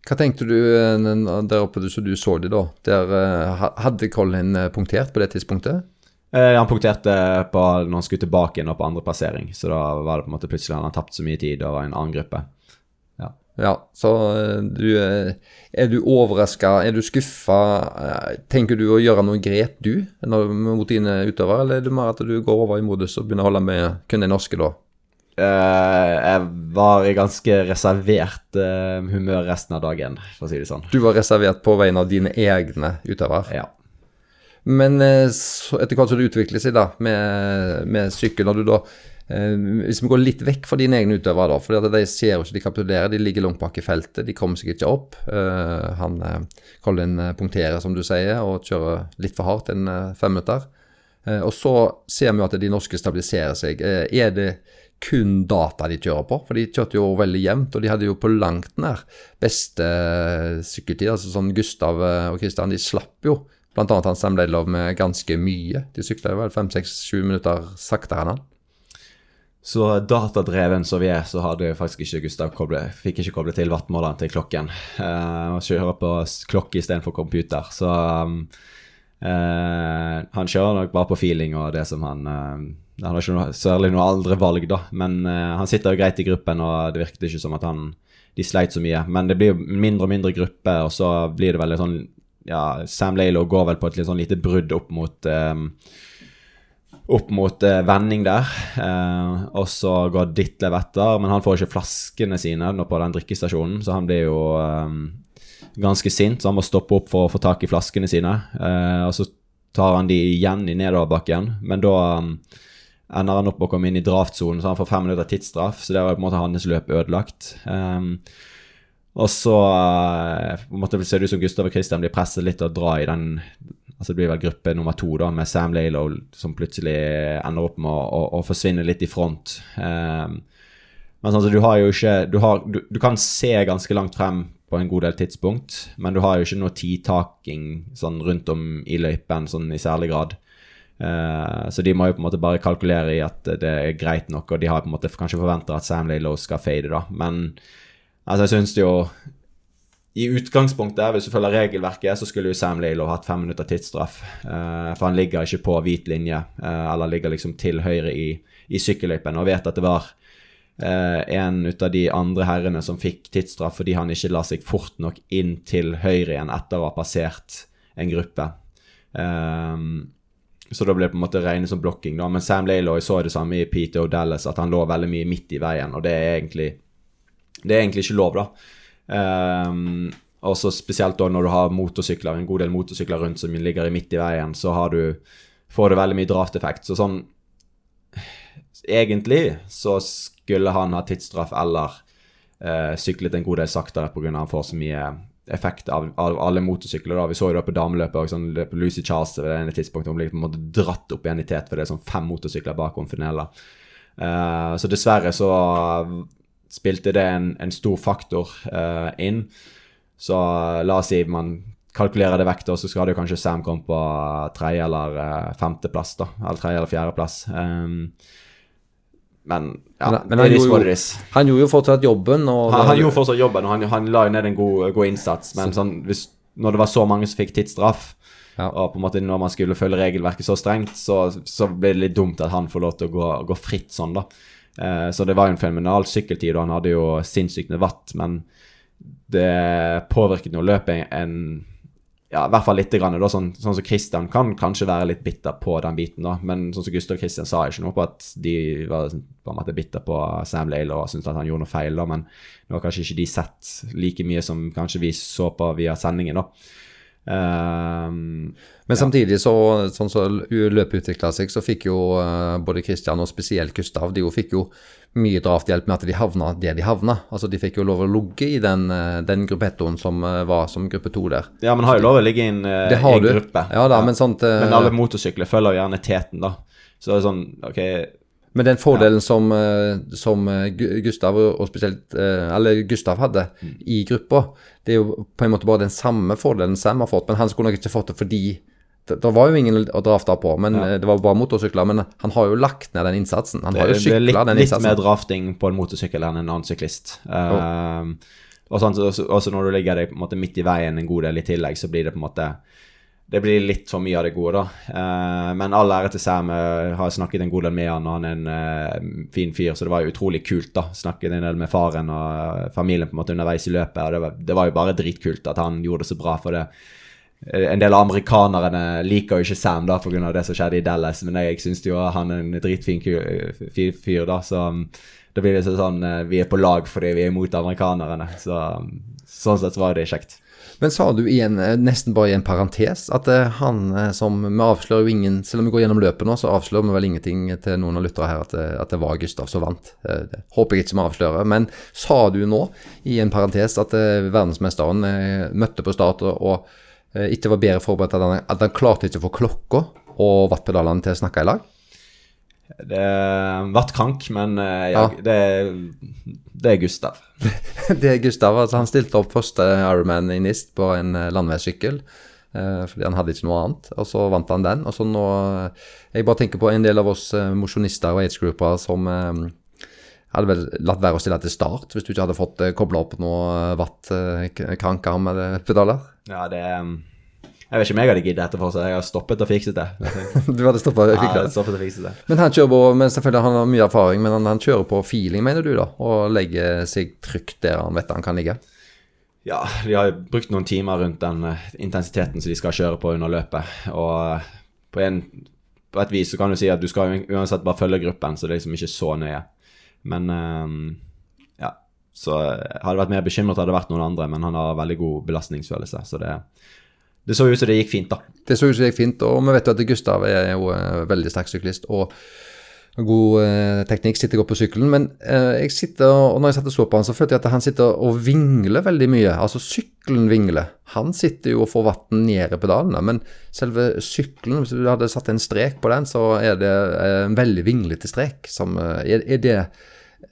Hva tenkte du eh, der oppe så du så de da? Der, eh, hadde Colin eh, punktert på det tidspunktet? Eh, han punkterte på når han skulle tilbake igjen på andre passering, så da var det på en måte plutselig han hadde tapt så mye tid og var i en annen gruppe. Ja. Så eh, du, eh, er du overraska, er du skuffa? Tenker du å gjøre noe grep, du, når, mot dine utøvere, eller er det mer at du går over i modus og begynner å holde med kun de norske da? Uh, jeg var i ganske reservert uh, humør resten av dagen, for å si det sånn. Du var reservert på vegne av dine egne utøvere. Ja. Men uh, så etter hvert som det utvikler seg da, med, med sykkel, når du da eh, Hvis vi går litt vekk fra dine egne utøvere, da, for de ser jo ikke de kapitulerer, de ligger langt bak i feltet, de kommer seg ikke opp. Eh, han eh, Colin eh, punkterer, som du sier, og kjører litt for hardt, en eh, fem minutter. Eh, og så ser vi jo at de norske stabiliserer seg. Eh, er det kun data de kjører på? For de kjørte jo veldig jevnt, og de hadde jo på langt nær beste eh, sykkeltid. Altså sånn Gustav eh, og Kristian, de slapp jo annet han Samleilov med ganske mye. De sykla jo vel fem, seks, sju minutter saktere enn han. Så datadreven som vi er, så hadde faktisk ikke Gustav koble, fikk ikke koble til wattmåleren til klokken. Uh, kjører på klokke istedenfor computer. Så um, uh, han kjører nok bare på feeling og det som han uh, Han har ikke noe, særlig noe andre valg, da. Men uh, han sitter jo greit i gruppen, og det virket ikke som at han de sleit så mye. Men det blir jo mindre og mindre gruppe, og så blir det veldig sånn Ja, Sam Laylow går vel på et litt sånn lite brudd opp mot eh, opp mot eh, vending der. Eh, og så går Ditlev etter, men han får ikke flaskene sine nå på den drikkestasjonen, så han blir jo eh, ganske sint, så han må stoppe opp for å få tak i flaskene sine. Eh, og så tar han de igjen i nedoverbakken, men da eh, ender han opp med å komme inn i draftsonen, så han får fem minutter tidsstraff, så det var på en måte hans løp ødelagt. Eh, Og så på en måte ser det ut som Gustav og Christian blir presset litt å dra i den altså Det blir vel gruppe nummer to, da, med Sam Lalo som plutselig ender opp med å, å, å forsvinne litt i front. Um, men altså, du har jo ikke du, har, du, du, kan se ganske langt frem på en god del tidspunkt, men du har jo ikke noe tidtaking sånn rundt om i løypen sånn i særlig grad. Uh, så de må jo på en måte bare kalkulere i at det er greit nok, og de har på en måte kanskje forventa at Sam Lalo skal fade, da. Men altså, jeg syns jo i utgangspunktet, hvis du følger regelverket, så skulle jo Sam Lalo hatt fem minutter tidsstraff. Uh, for han ligger ikke på hvit linje, uh, eller ligger liksom til høyre i, i sykkelløypen. Og vet at det var uh, en ut av de andre herrene som fikk tidsstraff fordi han ikke la seg fort nok inn til høyre igjen etter å ha passert en gruppe. så da ble det på en måte regnet som blokking, da. Men Sam Lalo så det samme i Peter O'Dallas, at han lå veldig mye midt i veien, og det er egentlig, det er egentlig ikke lov, da. Um, og så spesielt da når du har motorsykler, en god del motorsykler rundt som ligger midt i veien, så har du, får du veldig mye drafteffekt. Så sånn Egentlig så skulle han ha tidsstraff eller uh, syklet en god del saktere pga. han får så mye effekt av, av alle motorsykler. da. Vi så jo det på dameløpet og sånn, på Lucy Charles ved det ene tidspunktet. Hun ble på en måte dratt opp i tet, for det er sånn fem motorsykler bak Finella. Uh, så dessverre så spilte det en, en stor faktor uh, inn. Så la oss si man kalkulerer det vekk, da, så skal det kanskje Sam komme på tredje- eller uh, femteplass. da, Eller tredje- eller fjerdeplass. Um, men ja, men, men han, gjorde jo, han, gjorde jo, fortsatt jobben. han, han gjorde fortsatt jobben, og han, han la jo ned en god, god innsats. Men sånn, hvis, når det var så mange som fikk tidsstraff, ja. og på en måte når man skulle følge regelverket så strengt, så, så ble det litt dumt at han får lov til å gå, gå fritt sånn, da. Eh, så det var jo en fenomenal sykkeltid, og han hadde jo sinnssykt med watt, men det påvirket nå løpet en ja, i hvert fall litt. Grann, da, sånn, sånn, som Christian kan kanskje være litt bitter på den biten, da. Men sånn som Gustav og Christian sa ikke noe på at de var på en måte bitter på Sam Lale og syntes at han gjorde noe feil, da. Men nå har kanskje ikke de sett like mye som kanskje vi så på via sendingen, da. Um, Men samtidig, så, sånn som så løpet utvikla seg, så fikk jo uh, både Kristian og spesielt Gustav de jo fikk jo mye drafthjelp med at de havna der de havna. Altså De fikk jo lov å ligge i den, uh, den gruppettoen som uh, var som gruppe to der. Ja, men har jo lov å ligge i en, i en gruppe. Ja da, ja. Men, sånt, men alle motorsykler følger jo gjerne teten, da. Så det er sånn, ok men den fordelen ja. som, eh, som, eh, Gustav, og spesielt eh, Eller Gustav hadde mm. i gruppa, det er jo på en måte bare den samme fordelen Sam har fått, men han skulle nok ikke fått det fordi det, det var jo ingen å drafte på, men ja. det var bare motorsykler. Men han har jo lagt ned den innsatsen. Han har jo sykla den innsatsen. Litt mer drafting på en motorsykkel enn en annen syklist. Oh. Uh, og sånn, også, når du ligger deg midt i veien en god del i tillegg, så blir det på en måte det blir litt for mye av det gode, da. Uh, men all ære til Sam. Jeg har snakket en god del med han, og han er en uh, fin fyr, så det var utrolig kult, da. Snakket en del med faren og familien på en måte underveis i løpet, og det var, det var jo bare dritkult at han gjorde det så bra for det. Eh, en del av amerikanerne liker jo ikke Sam da pga. det som skjedde i Dallas, men jeg syns jo han er en dritfin fyr, da, så da blir det sånn vi er på lag fordi vi er imot amerikanerne. Så, um, sånn sett var det kjekt. Men sa du igjen, eh, nesten bare i en parentes, at eh, han eh, som Vi avslører jo ingen Selv om vi går gjennom løpet nå, så avslører vi vel ingenting til noen av lytterne her at det, at det var Gustav som vant. Det håper jeg ikke vi avslører. Men sa du nå, i en parentes, at verdensmesteren møtte på start og ikke var bedre forberedt at han, at han klarte ikke å få klokka og wattpedalene til å snakke i lag? Det ble krank, men jeg, ja. Det, det, er Gustav. [LAUGHS] det er Gustav. altså Han stilte opp første Ironman i NIST på en eh, landeveissykkel. Eh, fordi han hadde ikke noe annet. Og så vant han den. Og så nå eh, Jeg bare tenker på en del av oss eh, mosjonister og age-grupper som eh, hadde vel latt være å stille til start hvis du ikke hadde fått eh, kobla opp noe watt eh, krankarm eller pedaler. Ja, det er jeg vet ikke om jeg hadde giddet etterpå, så jeg har stoppet og fikset det. [LAUGHS] du hadde stoppet og fikset det? Ja, stoppet og fikset det. Men han kjører på, men selvfølgelig han har mye erfaring, men han, han, kjører på feeling, mener du da? Og legger seg trygt der han vet han kan ligge? Ja, de har brukt noen timer rundt den uh, intensiteten som de skal kjøre på under løpet. Og uh, på, en, på, et vis så kan du si at du skal uansett bare følge gruppen, så det er liksom ikke så nøye. Men uh, ja, så hadde vært mer bekymret hadde det vært noen andre, men han har veldig god belastningsfølelse, så det det så ut som det gikk fint, da. Det så ut som det gikk fint, og vi vet jo at Gustav er jo en veldig sterk syklist. og god eh, teknikk, sitter godt på sykkelen. Men eh, jeg sitter, og når jeg satt og så på han, så følte jeg at han sitter og vingler veldig mye. Altså sykkelen vingler. Han sitter jo og får vann ned i pedalene, men selve sykkelen, hvis du hadde satt en strek på den, så er det eh, en veldig vinglete strek. Som, eh, er, er det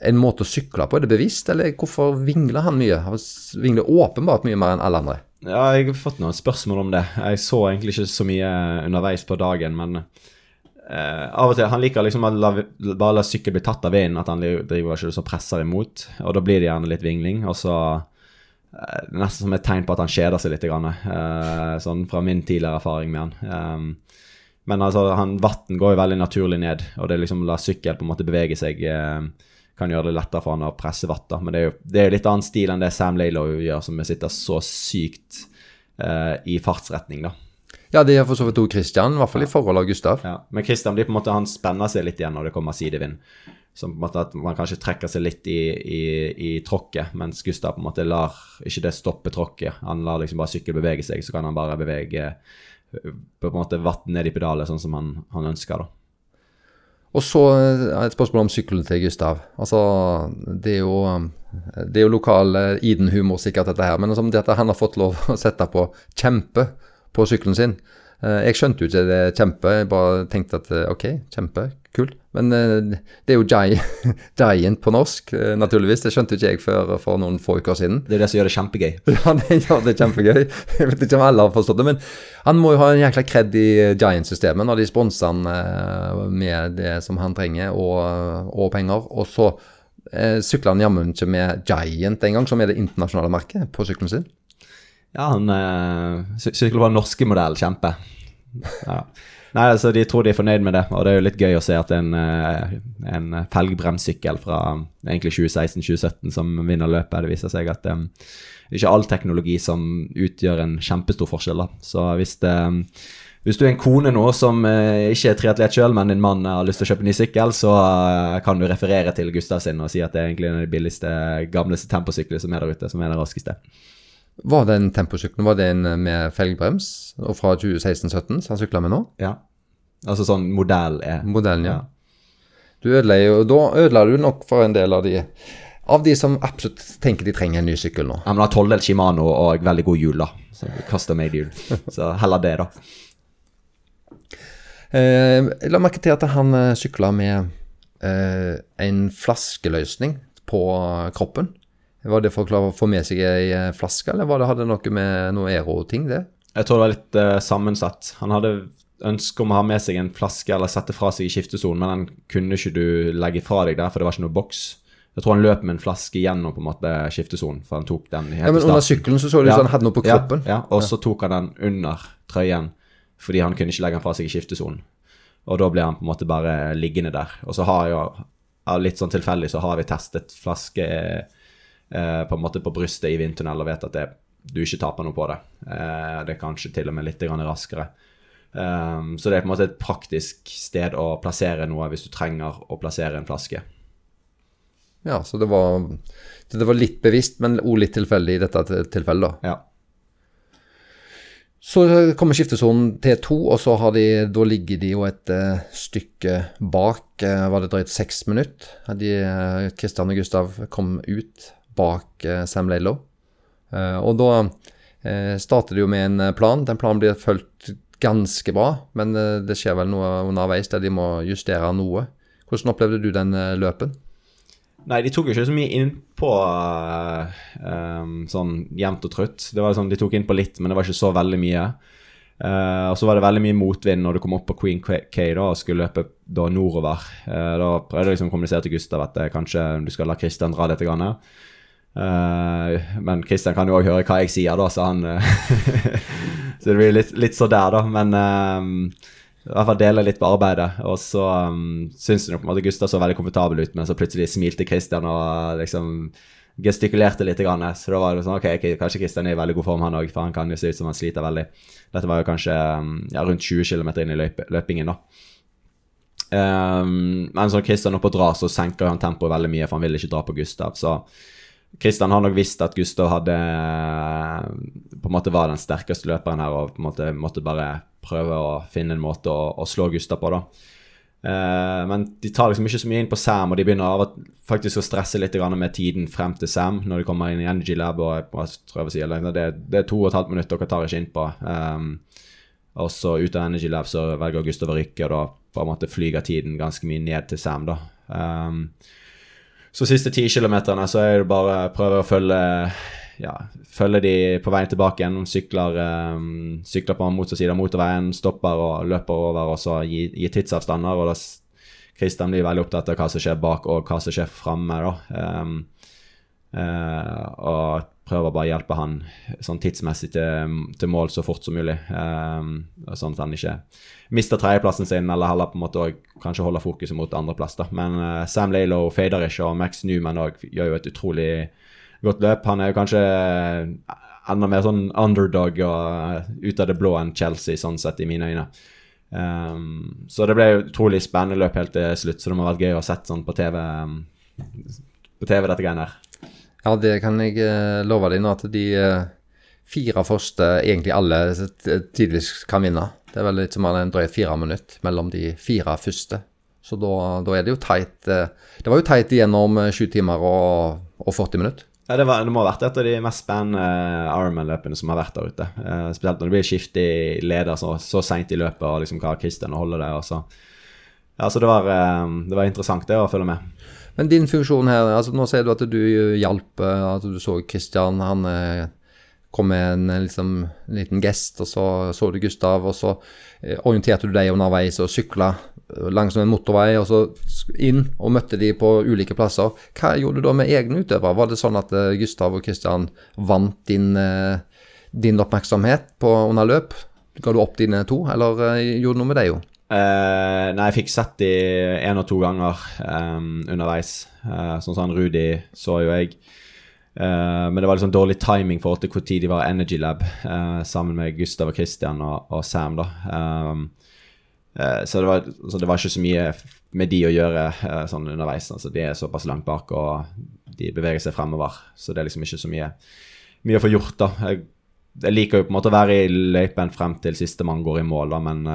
en måte å sykle på? Er det bevisst, eller hvorfor vingler han mye? Han vingler åpenbart mye mer enn alle andre. Ja, jeg har fått noen spørsmål om det. Jeg så egentlig ikke så mye underveis på dagen, men Uh, av og til, Han liker liksom å la, bare la sykkel bli tatt av vinden, at han driver ikke så presser imot. Og da blir det gjerne litt vingling. Og så uh, Nesten som et tegn på at han kjeder seg litt. Grann, uh, sånn fra min tidligere erfaring med han. Um, men altså, han, vann går jo veldig naturlig ned, og det liksom la sykkel på en måte bevege seg kan gjøre det lettere for han å presse vatt. Men det er jo det er litt annen stil enn det Sam Laylow gjør, som sitter så sykt i fartsretning. da. Ja, det gjør for så vidt òg Christian, i hvert fall i forhold av Gustav. Ja. Men Christian blir på en måte, han spenner seg litt igjen når det kommer sidevind. Så på en måte at man kanskje trekker seg litt i, i, i tråkket, mens Gustav på en måte lar ikke det stoppe tråkket. Han lar liksom bare sykkel bevege seg, så kan han bare bevege på en måte vatt ned i pedalet sånn som han, han ønsker. da. Og så eh, et spørsmål om sykkelen til Gustav. Altså, det er jo, det er jo lokal eh, Iden-humor sikkert, dette her. Men altså, at han har fått lov [LAUGHS] å sette på kjempe på sykkelen sin. Eh, jeg skjønte jo ikke det kjempe, jeg bare tenkte at eh, ok, kjempe, kult. Men eh, det er jo giant [LAUGHS] på norsk, naturligvis. Det skjønte ikke jeg før for noen få uker siden. Det er det som gjør det kjempegøy. [LAUGHS] Ja, det gjør det kjempegøy. Jeg vet ikke om alle har forstått det, men han må jo ha en jækla kred i Giant-systemet når de sponser han med det som han trenger, og, og penger. Og så sykler han jammen ikke med Giant engang, som er det internasjonale merket på sykkelen sin. Ja, han øh, sykler på den norske modell, kjempe. Ja. Nei, altså De tror de er fornøyd med det, og det er jo litt gøy å se at en, eh, en felgbremssykkel fra egentlig 2016-2017 som vinner løpet. Det viser seg at det er ikke all teknologi som utgjør en kjempestor forskjell. da. Så hvis, det, hvis du er en kone nå som eh, ikke er triatlet sjøl, men din mann har lyst til å kjøpe ny sykkel, så eh, kan du referere til Gustav sin og si at det er egentlig en av de billigste, gamleste temposyklene som er der ute, som er den raskeste. Var den temposykkelen var det en med felgbrems og fra 2016-17 som han sykla med nå? Ja. Altså sånn modell er Modellen, ja. ja. Du ødela jo Da ødela du nok for en del av de av de som absolutt tenker de trenger en ny sykkel nå. Ja, men har tolvdel Shimano og veldig god hjul, da. Så custom made hjul. [LAUGHS] Så heller det, da. Eh, la merke til at han eh, sykla med eh, en flaskeløsning på kroppen. Var det for å klare å få med seg ei eh, flaske, eller var det, hadde det noe med noe Ero-ting, det? Jeg tror det var litt uh, sammensatt. Han hadde ønske om å ha med seg en flaske eller sette fra seg i skiftesonen, men den kunne ikke du legge fra deg der, for det var ikke noe boks. Jeg tror han løp med en flaske gjennom på en måte skiftesonen, for han tok den helt ja, Men under sykkelen så så du ja. han hadde noe på kroppen? Ja, ja. og så tok han den under trøyen, fordi han kunne ikke legge den fra seg i skiftesonen. Og da ble han på en måte bare liggende der. Og så har jo, litt sånn tilfeldig, så har vi testet flaske eh, på en måte på brystet i vindtunnel og vet at det, du ikke taper noe på det. Eh, det er kanskje til og med litt raskere. Um, så det er på en måte et praktisk sted å plassere noe hvis du trenger å plassere en flaske. Ja, så det var, det var litt bevisst, men òg litt tilfeldig i dette tilfellet, da. Ja. Så kommer skiftesonen til to, og så har de, da ligger de jo et uh, stykke bak. Uh, var det drøyt seks minutter? De, uh, og Gustav kom ut bak eh, Sam Laylow. Eh, og da eh, starter de jo med en plan. Den planen blir fulgt ganske bra, men det skjer vel noe underveis der de må justere noe. Hvordan opplevde du den løpen? Nei, de tok jo ikke så mye innpå uh, um, sånn jevnt og trutt. Det var sånn, De tok inn på litt, men det var ikke så veldig mye. Uh, og så var det veldig mye motvind når du kom opp på Queen K da, og skulle løpe da nordover. Uh, da prøvde jeg liksom å kommunisere til Gustav at kanskje du skal la Christian dra litt. Grann, men Kristian kan jo òg høre hva jeg sier, da, så han uh, [LAUGHS] Så det blir litt, litt så der, da. Men uh, i hvert fall dele litt på arbeidet. Og så um, syns jeg nok at Gustav så veldig komfortabel ut, men så plutselig smilte Kristian og liksom gestikulerte litt. Grann, så da var det sånn Ok, kanskje Kristian er i veldig god form, han òg, for han kan jo se ut som han sliter veldig. Dette var jo kanskje ja, rundt 20 km inn i løp, løpingen, da. Um, men så Christian opp og drar, så senker han tempoet veldig mye, for han vil ikke dra på Gustav. Så Kristian har nok visst at Gustav hadde på en måte var den sterkeste løperen her og på en måte måtte bare prøve å finne en måte å, å slå Gustav på. da. Eh, men de tar liksom ikke så mye inn på Sam, og de begynner av faktisk å stresse litt med tiden frem til Sam når de kommer inn i Energy Lab. og jeg tror jeg vil si, eller, det, det er to og et halvt minutt dere tar ikke inn på. Um, og så ut av Energy Lab så velger Gustav å rykke, og da på en måte flyger tiden ganske mye ned til Sam. da. Um, så siste ti kilometerne så er det bare å prøve å følge ja, følge de på veien tilbake igjen. Sykler, um, sykler på motsatt side av motorveien, stopper og løper over og så gir, gir tidsavstander. og da Kristian blir veldig opptatt av hva som skjer bak og hva som skjer framme. Um, uh, og prøver bare å hjelpe han sånn tidsmessig til, til mål så fort som mulig. Um, sånn at han ikke mister tredjeplassen sin, eller heller på en måte kanskje holder fokuset mot andreplass. Men uh, Sam Lalo fader ikke, og Max Newman også, gjør jo et utrolig godt løp. Han er jo kanskje enda mer sånn underdog og uh, ut av det blå enn Chelsea, sånn sett, i mine øyne. Um, så det ble jo utrolig spennende løp helt til slutt, så det må ha vært gøy å ha sett sånn på TV, um, på TV dette greiene her. Ja, det kan jeg uh, love deg nå, at de uh, fire første egentlig alle tidvis kan vinne. Det er vel litt som en drøyt fire minutter mellom de fire første. Så da, da er det jo teit. Uh, det var jo teit igjennom sju timer og, og 40 minutter. Ja, det, var, det, må ha vært et av de mest spennende Ironman-løpene som har vært der ute. Spesielt når det blir skift i leder så, så seint i løpet, og liksom hva Christian holder holde det. Og så. Ja, så det var, det var interessant det å følge med. Men din funksjon her, altså nå sier du at du hjalp, at du så Kristian, Han kom med en, liksom, liten gest, og så så du Gustav, og så orienterte du deg underveis og sykla langs en motorvei, og så inn og møtte de på ulike plasser. Hva gjorde du da med egne utøvere? Var det sånn at Gustav og Kristian vant din, din oppmerksomhet på, under løp? Ga du opp dine to, eller gjorde du noe med det jo? Uh, nei, jeg fikk sett de én og to ganger um, underveis. Uh, sånn som Rudi så jo jeg. Uh, men det var liksom dårlig timing for til når de var Energy Lab sammen med Gustav og Christian og, og Sam. da. Um, så det, var, så, det var, ikke så mye med de å gjøre sånn underveis. Altså, de er såpass langt bak, og de beveger seg fremover. Så det er liksom ikke så mye, mye å få gjort, da. Jeg, jeg, liker jo på en måte å være i løypen frem til siste mann går i mål, da, men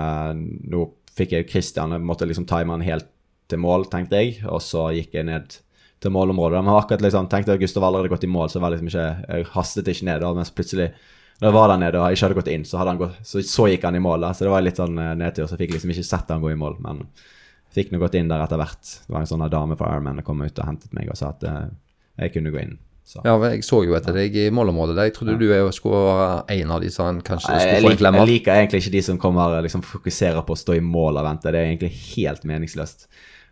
nå fikk jeg Christian Jeg måtte liksom time han helt til mål, tenkte jeg, og så gikk jeg ned til målområdet. Men akkurat liksom, tenkte at Gustav allerede gått i mål, så var liksom ikke, jeg hastet ikke ned. Da, mens plutselig da jeg var der nede og ikke hadde gått inn, så, gått, så, så gikk han i mål. Da. Så det var litt sånn uh, nedtur, så jeg fikk liksom ikke sett han gå i mål. Men jeg fikk nå gått inn der etter hvert. Det var en sånn dame fra Ironman som kom ut og hentet meg og sa at uh, jeg kunne gå inn. Så. Ja, jeg så jo etter deg i målområdet. Jeg trodde ja. du skulle være en av de som kanskje skulle få en klem av. Jeg liker egentlig ikke de som kommer liksom fokuserer på å stå i mål og vente. Det er egentlig helt meningsløst.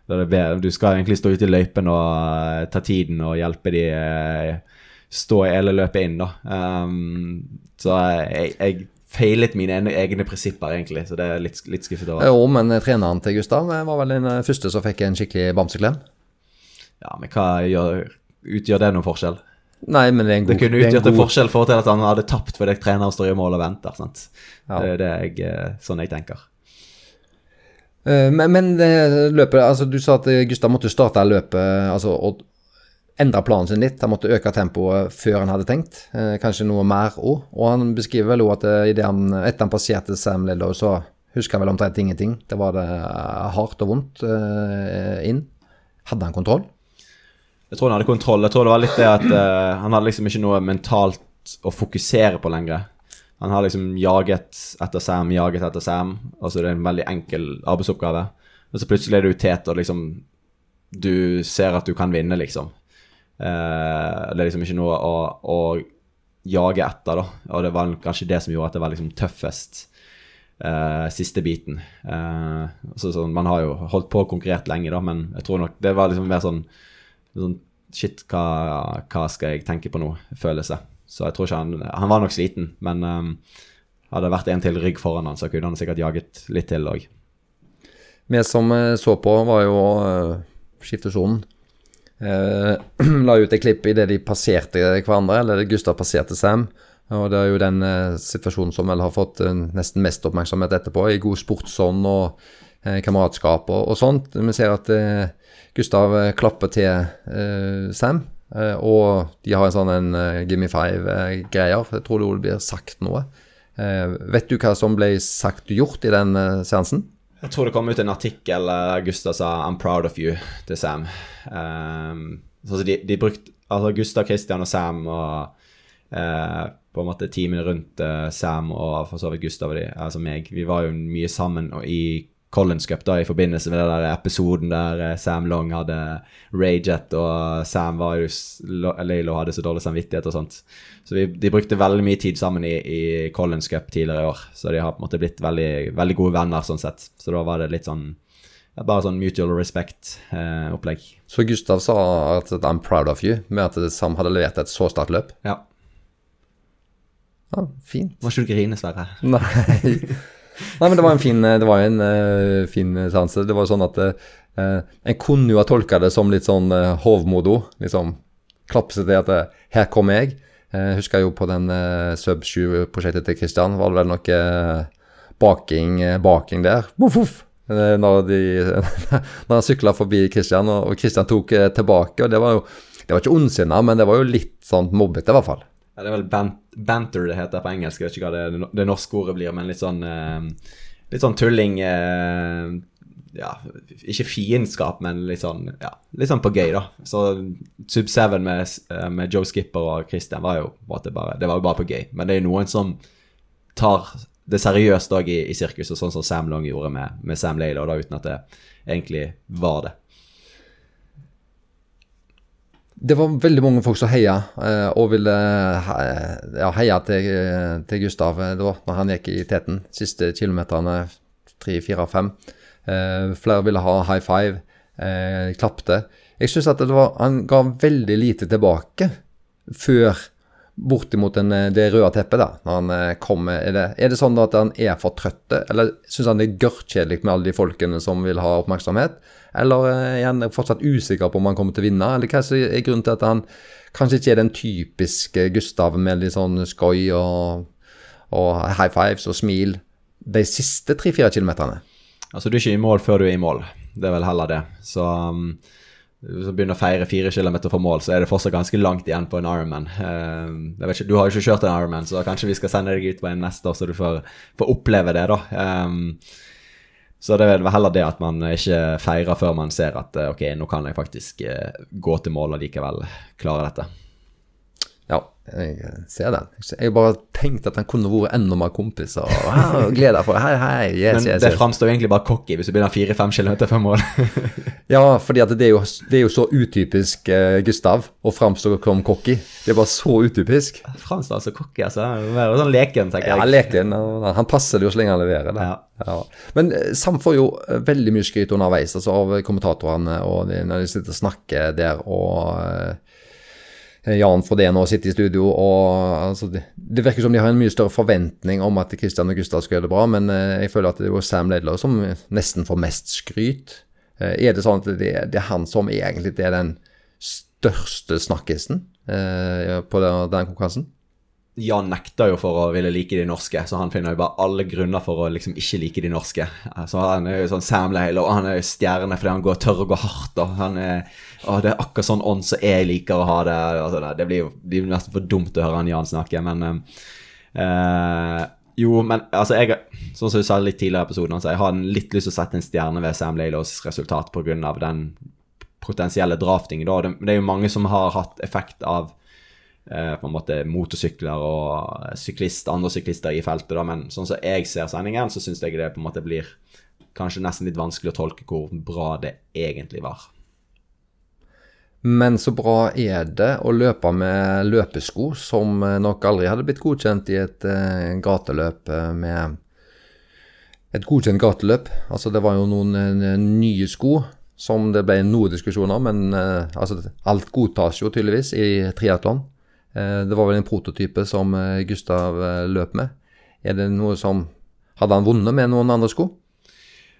Du skal egentlig stå ute i løypen og uh, ta tiden og hjelpe de uh, stå eller løpe inn, da. Um, så jeg, jeg feilet mine egne prinsipper, egentlig, så det er litt, litt skuffet over. Jo, men treneren til Gustav var vel den eh, første som fikk en skikkelig bamseklem? Ja, men hva gjør, utgjør det noen forskjell? Nei, men Det er en god Det kunne utgjort en, god... forskjell for til at han hadde tapt fordi treneren står i mål og venter. sant? Ja. Det er det jeg, eh, sånn jeg tenker. Eh, men, men løpet, altså du sa at Gustav måtte starte løpet altså, og endre planen sin litt. Han måtte øke tempoet før han hadde tenkt. Eh, kanskje noe mer òg. Og han beskriver vel òg at eh, i han, etter han passerte Sam Lillow, så husker han vel omtrent ingenting. Det var det eh, hardt og vondt eh, inn. Hadde han kontroll? Jeg tror han hadde kontroll. Jeg tror det var litt det at uh, han hadde liksom ikke noe mentalt å fokusere på lenger. Han har liksom jaget etter Sam, jaget etter Sam. Altså det er en veldig enkel arbeidsoppgave. Og så plutselig er du tet, og liksom Du ser at du kan vinne, liksom. Uh, det er liksom ikke noe å, å, jage etter, da. Og det var kanskje det som gjorde at det var liksom tøffest uh, siste biten. Uh, så, så, man har jo holdt på og konkurrert lenge, da, men jeg tror nok det var liksom mer sånn, sånn Shit, hva, hva, skal jeg tenke på nå? Følelse. Så jeg tror ikke han Han var nok sliten, men um, hadde det vært en til rygg foran han, så kunne han sikkert jaget litt til òg. Vi som så på, var jo uh, skiftesonen. Uh, [CLEARS THROAT] la ut et klipp idet de passerte hverandre, eller Gustav passerte Sam. Og Det er jo den eh, situasjonen som vel har fått eh, nesten mest oppmerksomhet etterpå, i god sportsånd og eh, kameratskap og, og, sånt. Vi ser at eh, Gustav eh, klapper til Sam, og de har en sånn en Gimme Five-greier. Jeg tror det blir sagt noe. vet du hva som ble sagt og gjort i den seansen? Jeg tror det kom ut en artikkel der Gustav sa 'I'm proud of you' til Sam. Um, så de, de brukte Altså Gustav, Christian og Sam og uh, på en måte teamet rundt uh, Sam og for så vidt Gustav og de, altså meg, vi var jo mye sammen og i Collins Cup da, i forbindelse med den der episoden der eh, Sam Long hadde raget, og Sam var jo s- Lo- Laylo hadde så dårlig samvittighet og sånt. Så vi, de brukte veldig mye tid sammen i, i Collins Cup tidligere i år. Så de har på en måte blitt veldig, veldig gode venner sånn sett. Så da var det litt sånn Bare sånn mutual respect-opplegg. Så Gustav sa at 'I'm proud of you', med at Sam hadde levert et så sterkt løp. ja. Ja, fint. Må ikke du grine, Sverre? Nei. [LAUGHS] Nei, men det var en fin, det var en uh, fin seanse. Det var sånn at uh, en kunne jo ha tolka det som litt sånn uh, hovmodo. Liksom klapse til at eh, her kommer jeg. Uh, husker jo på den Sub 7-prosjektet til Kristian. var det vel noe eh, baking, eh, baking der. Voff, voff. Eh, Når, de, [LAUGHS] når han sykla forbi Kristian, og, Kristian tok eh, tilbake. og Det var jo det var ikke ondsinna, men det var jo litt sånn mobbete, i hvert fall. Ja, det er vel bant, banter det heter på engelsk. Jeg vet ikke hva det, det norske ordet blir, men litt sånn eh, Litt sånn tulling eh, Ja, ikke fiendskap, men litt sånn ja, litt sånn på gøy, da. Så Sub 7 med, eh, med Joe Skipper og Christian var jo bare Det var jo bare på gøy. Men det er noen som tar det seriøst òg i, i sirkuset, sånn som Sam Long gjorde med, med Sam Laylo, da, uten at det egentlig var det. Det var veldig mange folk som heia, eh, og ville ja, heia til, til Gustav eh, da når han gikk i teten. Siste kilometerne, tre, fire, fem. Eh, flere ville ha high five, eh, klapte. Jeg syns at var, han ga veldig lite tilbake før bortimot den, eh, det røde teppet. da, når han kommer? kom. Er det, er det sånn at han er for trøtte, eller syns han det er gørrkjedelig med alle de folkene som vil ha oppmerksomhet? Eller eh, er han fortsatt usikker på om han kommer til å vinne? Eller hva er grunnen til at han kanskje ikke er den typiske Gustav med litt sånn skøy og, og high fives og smil de siste tre-fire kilometerne? Altså, du er ikke i mål før du er i mål. Det er vel heller det. Så um, hvis begynner å feire fire kilometer fra mål, så er det fortsatt ganske langt igjen på en Ironman. Um, jeg vet ikke, du har jo ikke kjørt en Ironman, så kanskje vi skal sende deg ut på en neste år, så du får, får oppleve det, da. Um, så det er heller det at man ikke feirer før man ser at eh, ok, nå kan jeg faktisk eh, gå til mål og likevel klare dette. Jeg ser den. Jeg bare tenkte at han kunne vært enda mer kompis og «Ah, gleder for Hei, hei, yes, Men yes, det yes. framstår egentlig bare cocky hvis du begynner fire-fem kilometer før mål. [LAUGHS] Ja, fordi at det er jo, det er jo så utypisk eh, Gustav å framstå som cocky. Det er bare så utypisk. Framstår altså cocky, altså. Være sånn leken, tenker Ja, leken, han passer det jo så lenge han leverer. det. Ja. Ja. Men eh, Sam får jo eh, veldig mye skryt underveis altså av kommentatorene og de, når de sitter og snakker der. og eh, Jan Frodén og sitter i studio. og altså, det, det virker som de har en mye større forventning om at Christian og Gustav skal gjøre det bra, men eh, jeg føler at det er Sam Ledler som nesten får mest skryt. Eh, er det sånn at det, det er han som egentlig er den største snakkisen eh, på den, den konkurransen? Jan nekter jo for å ville like de norske, så han finner jo bare alle grunner for å liksom ikke like de norske. Så Han er jo sånn Sam Ledler, og han er jo stjerne fordi han går, tør å gå hardt. og han er, å, Det er akkurat sånn ånd som jeg liker å ha det. Altså, det- blir jo det blir nesten for dumt å høre han Jan snakke, men eh, Jo, men altså, jeg Sånn som du sa litt tidligere i episoden, altså, jeg har litt lyst til å sette en stjerne ved Sam Leilos resultat pga. den potensielle draftingen. Da. Det, er jo mange som har hatt effekt av eh, på en måte motorsykler og syklist, andre syklister i feltet, da, men sånn som jeg ser sendingen, så syns jeg det på en måte blir kanskje nesten litt vanskelig å tolke hvor bra det egentlig var. Men så bra er det å løpe med løpesko, som eh, nok aldri hadde blitt godkjent i et uh, gateløp eh, med Et godkjent gateløp. Altså, det var jo noen nye sko som det ble noe diskusjon om, men uh, altså, alt godtas jo tydeligvis i triatlon. Uh, det var vel en prototype som Gustav løp med. Er det noe som Hadde han vunnet med noen andre sko?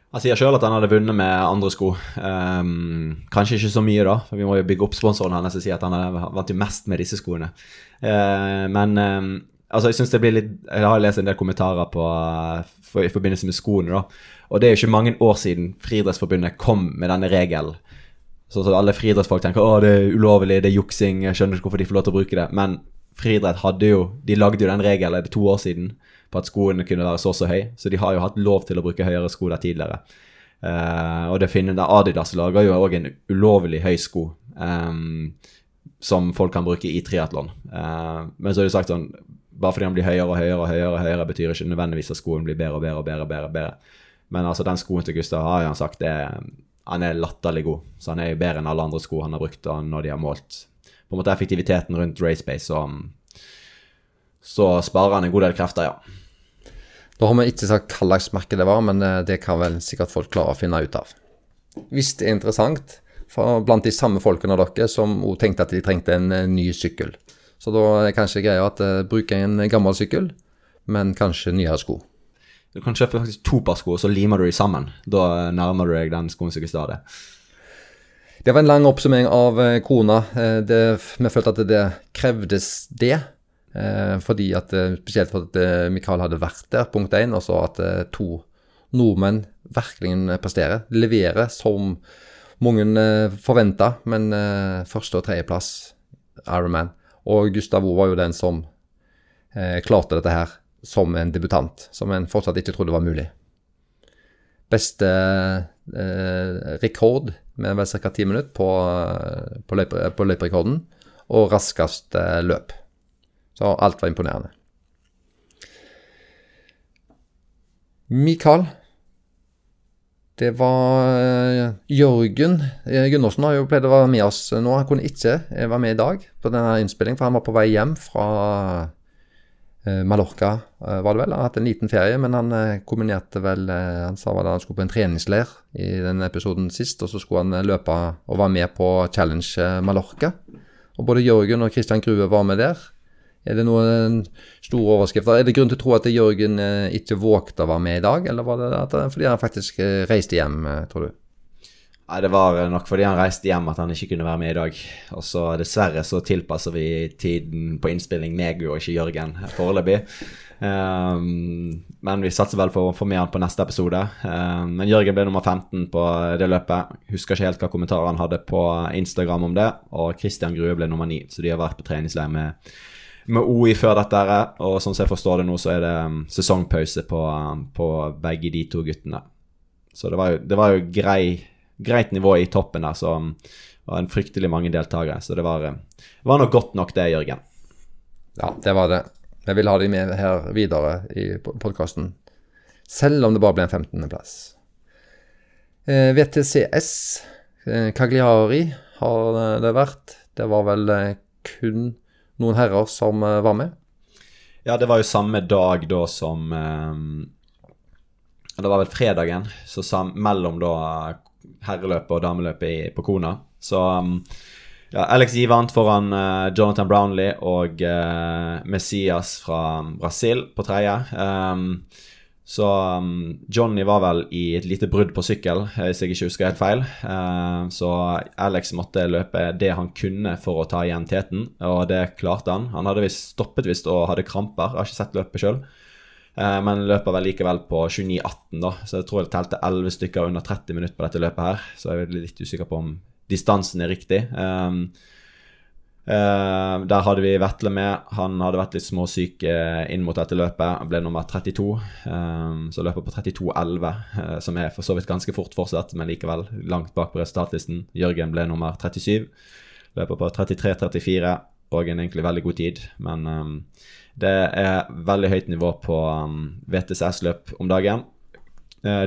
Han sier sjøl at han hadde vunnet med andre sko. Um, kanskje ikke så mye, da, for vi må jo bygge opp sponsoren hans og si at han vant mest med disse skoene. Uh, men um, altså, jeg synes det blir litt Jeg har lest en del kommentarer på, for, i forbindelse med skoene, da. Og det er jo ikke mange år siden Friidrettsforbundet kom med denne regelen. Så, så alle friidrettsfolk tenker å det er ulovlig, det er juksing, jeg skjønner ikke hvorfor de får lov til å bruke det. Men friidrett hadde jo De lagde jo den regelen, to år siden? På at skoene kunne være så så høy. Så de har jo hatt lov til å bruke høyere sko der tidligere. Uh, og det finner Adidas lager jo òg en ulovlig høy sko um, som folk kan bruke i triatlon. Uh, men så er det sagt sånn bare fordi den blir høyere og høyere, og høyere, og høyere, betyr ikke nødvendigvis at skoen blir bedre og bedre. og bedre, bedre, bedre. Men altså, den skoen til Gustav har han sagt er, han er latterlig god. Så han er jo bedre enn alle andre sko han har brukt når de har målt på en måte effektiviteten rundt racepace. Så, så sparer han en god del krefter, ja. Da har vi ikke sagt hva slags merke det var, men eh, det kan vel sikkert folk klare å finne ut av. Hvis det er interessant, for blant de samme folkene av dere som også tenkte at de trengte en eh, ny sykkel. Så da er kanskje greia at uh, bruke en gammel sykkel, men kanskje nyere sko. Du kan kjøpe faktisk to par sko, og så limer du dem sammen. Da nærmer du deg den skoen som ikke det. Det var en lang oppsummering av krona. kona. Det, vi følte at det krevdes det. Eh, fordi at, eh, Spesielt fordi at Mikael hadde vært der, punkt én, og så at to nordmenn virkelig presterer. Leverer som mange forventa, men første- og tredjeplass Ironman. Og Gustav O var jo den som eh, klarte dette her som en debutant, som en fortsatt ikke trodde var mulig. Beste eh, rekord med vel ca. ti minutter på, på, løyp, på løyperekorden, og raskest eh, løp. Så alt var imponerende. Mikael det var uh, Jørgen uh, Gundersen har jo pleid å være med oss nå. Han kunne ikke uh, være med i dag på denne innspillingen, for han var på vei hjem fra Mallorca, var det vel. Han har hatt en liten ferie, men han kombinerte vel Han sa vel han skulle på en treningsleir i den episoden sist, og så skulle han løpe og være med på Challenge Mallorca. Og både Jørgen og Christian Grue var med der. Er det noen store overskrifter? Er det grunn til å tro at Jørgen eh, ikke vågte å være med i dag, eller var det at, fordi han faktisk eh, reiste hjem, eh, tror du? Nei, Det var nok fordi han reiste hjem at han ikke kunne være med i dag. Og så dessverre så tilpasser vi tiden på innspilling meg og ikke Jørgen foreløpig. Um, men vi satser vel for å få med han på neste episode. Um, men Jørgen ble nummer 15 på det løpet. Husker ikke helt hva kommentarer han hadde på Instagram om det. Og Christian Grue ble nummer 9, så de har vært på treningsleir med med OI før dette. Og sånn som jeg forstår det nå, så er det um, sesongpause på, um, på, begge de to guttene. Så det var jo, det var jo grei, greit nivå i toppen der, så um, det var en fryktelig mange deltakere. Så det var, um, var nok godt nok, det, Jørgen. Ja, det var det. Jeg vil ha de med her videre i podkasten. Selv om det bare ble en 15.-plass. Eh, VTCS, eh, Cagliari har det vært. Det var vel eh, kun noen herrer som uh, var med? Ja, det var jo samme dag da som um, Det var vel fredagen, så sam, mellom da herreløpet og dameløpet på Kona. Så um, ja, Alex Gi vant foran uh, Jonathan Brownlee og uh, Messias fra Brasil på tredje. Um, så um, Johnny var vel i et lite brudd på sykkel, eh, hvis jeg ikke husker helt feil. Uh, så Alex måtte løpe det han kunne for å ta igjen teten, og det klarte han. Han hadde visst stoppet visst og hadde kramper, jeg har ikke sett løpet sjøl. Uh, eh, men løper vel likevel på 29,18, da, så jeg tror jeg telte 11 stykker under 30 minutter på dette løpet her. Så jeg er litt usikker på om distansen er riktig. Der hadde vi Vetle med. Han hadde vært litt småsyk uh, inn mot dette løpet. Han ble nummer 32. Um, så løper på 32,11, uh, som er for så vidt ganske fort fortsatt, men likevel langt bak på resultatlisten. Jørgen ble nummer 37. Løper på 33,34 og en egentlig veldig god tid. Men um, det er veldig høyt nivå på um, VTSS-løp om dagen.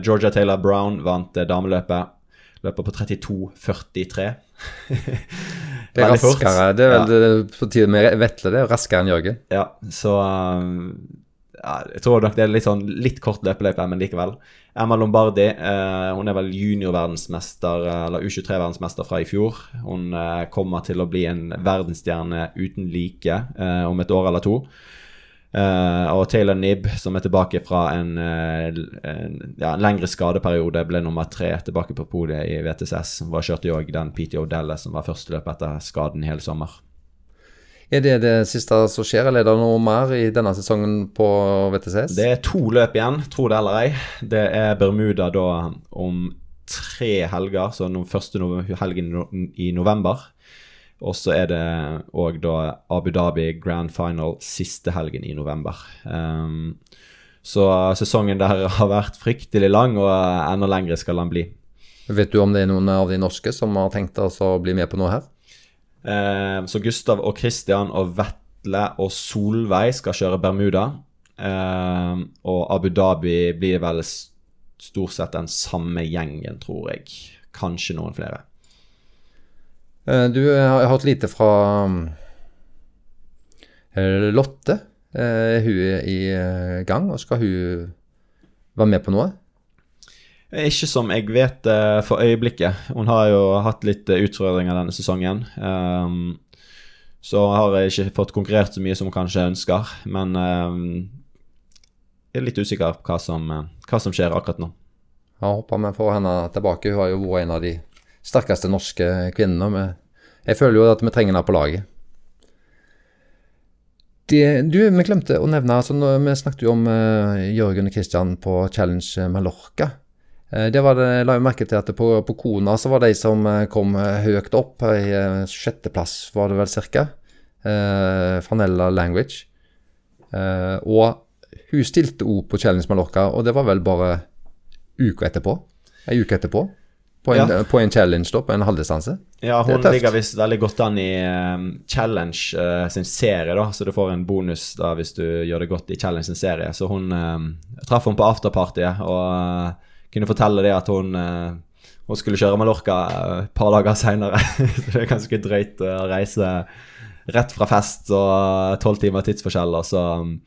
Georgia Taylor Brown vant dameløpet. Løper på 32,43. Det er raskere. Det er vel ja. på tide med Vetle, det er raskere enn Jørgen. Ja, så um, ja, Jeg tror nok det er litt sånn litt kort løpeløype, men likevel. Emma Lombardi uh, hun er vel junior-verdensmester, eller U23-verdensmester fra i fjor. Hun uh, kommer til å bli en verdensstjerne uten like uh, om et år eller to. Uh, og Taylor Nibb, som er tilbake fra en, uh, en, ja, en lengre skadeperiode, ble nummer tre tilbake på podiet i VTSS. Var kjørte òg den PT O'Delle som var førsteløp etter skaden hele sommer. Er det det siste som skjer, eller er det noe mer i denne sesongen på VTCS? Det er to løp igjen, tro det eller ei. Det er Bermuda da om tre helger, så den første helgen i november. Og så er det òg da Abu Dhabi Grand Final siste helgen i november. Um, Så sesongen der [LAUGHS] har vært fryktelig lang, og enda lengre skal den bli. Vet du om det er noen av de norske som har tenkt altså å bli med på noe her? Um, så Gustav og Christian og Vetle og Solveig skal kjøre Bermuda. Um, og Abu Dhabi blir vel stort sett den samme gjengen, tror jeg. Kanskje noen flere. Eh, du har hørt lite fra Lotte. Er hun i gang, og skal hun være med på noe? Ikke som jeg vet for øyeblikket. Hun har jo hatt litt utfordringer denne sesongen. Um, så har jeg ikke fått konkurrert så mye som hun kanskje ønsker. Men um, jeg er litt usikker på hva som, hva som skjer akkurat nå. Jeg håper vi får henne tilbake. Hun har jo vært en av de sterkeste norske kvinnene. Jeg føler jo at vi trenger henne på laget. De, du, Vi glemte å nevne altså, Vi snakket jo om uh, Jørgen og Kristian på Challenge Mallorca. Uh, det var det, jeg la jo merke til at på, på Kona så var de som uh, kom høyt opp. I sjetteplass var det vel cirka. Fanella Language. og hun stilte òg på Challenge Mallorca, og det var vel bare uka etterpå. Ei uke etterpå. På en, ja. på en, challenge, da, på en halvdistanse. Ja, hun ligger visst veldig godt an i um, challenge uh, sin serie, da, så du får en bonus da hvis du gjør det godt i challenge sin serie. Så hun um, traff hun på afterpartyet og uh, kunne fortelle det at hun, uh, hun skulle kjøre Mallorca et par dager seinere. [LAUGHS] så det er ganske drøyt å reise rett fra fest og tolv timer tidsforskjell, og så um,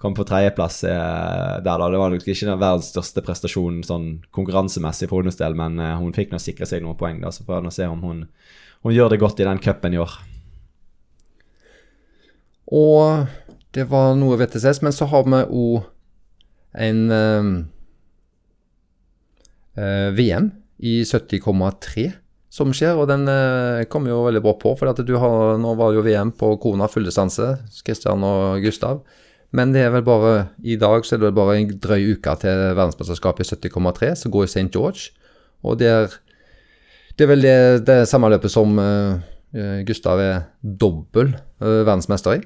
kom på tredjeplass der, da. Det var nok ikke den verdens største prestasjon sånn konkurransemessig for hennes del, men uh, hun fikk nå sikre seg noen poeng, da, så får vi se om hun, hun, gjør det godt i den cupen i år. Og det var noe VTCS, men så har vi òg en uh, uh, VM i 70,3 som skjer, og den uh, kom jo veldig bra på. For har, nå var jo VM på Kona fulldistanse, Kristian og Gustav. Men det er vel bare i dag så er det vel bare en drøy uke til verdensmesterskapet i 70,3, som går i St. George. Og det er, det er vel det, det samme løpet som uh, Gustav er dobbel uh, verdensmester i.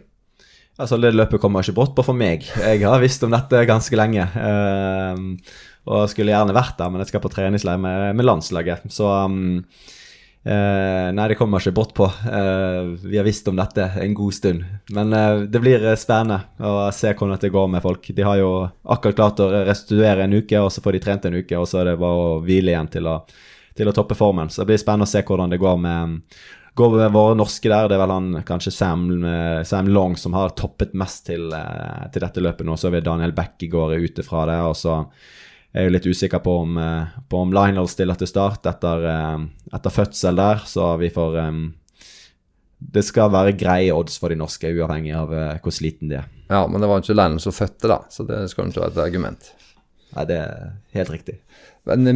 Altså, det løpet kommer ikke brått på for meg. Jeg har visst om dette ganske lenge. Uh, og skulle gjerne vært der, men jeg skal på treningsleir med, med landslaget. Så um, Uh, nei, det kommer ikke brått på. Uh, vi har visst om dette en god stund. Men uh, det blir spennende å se hvordan det går med folk. De har jo akkurat klart å restituere en uke, og så får de trent en uke, og så er det bare å hvile igjen til å, til å toppe formen. Så det blir spennende å se hvordan det går med, går med våre norske der. Det er vel han kanskje Sam, Sam Long som har toppet mest til, til dette løpet nå. Så er vi Daniel Beck i går ute fra det. og så jeg er jo litt usikker på om, eh, på om Lionel stiller til start etter, eh, etter, fødsel der, så vi får um, Det skal være greie odds for de norske, uavhengig av uh, hvor sliten de er. Ja, men det var ikke Lionel som fødte, da, så det skal ikke være et argument. Nei, det er helt riktig. Men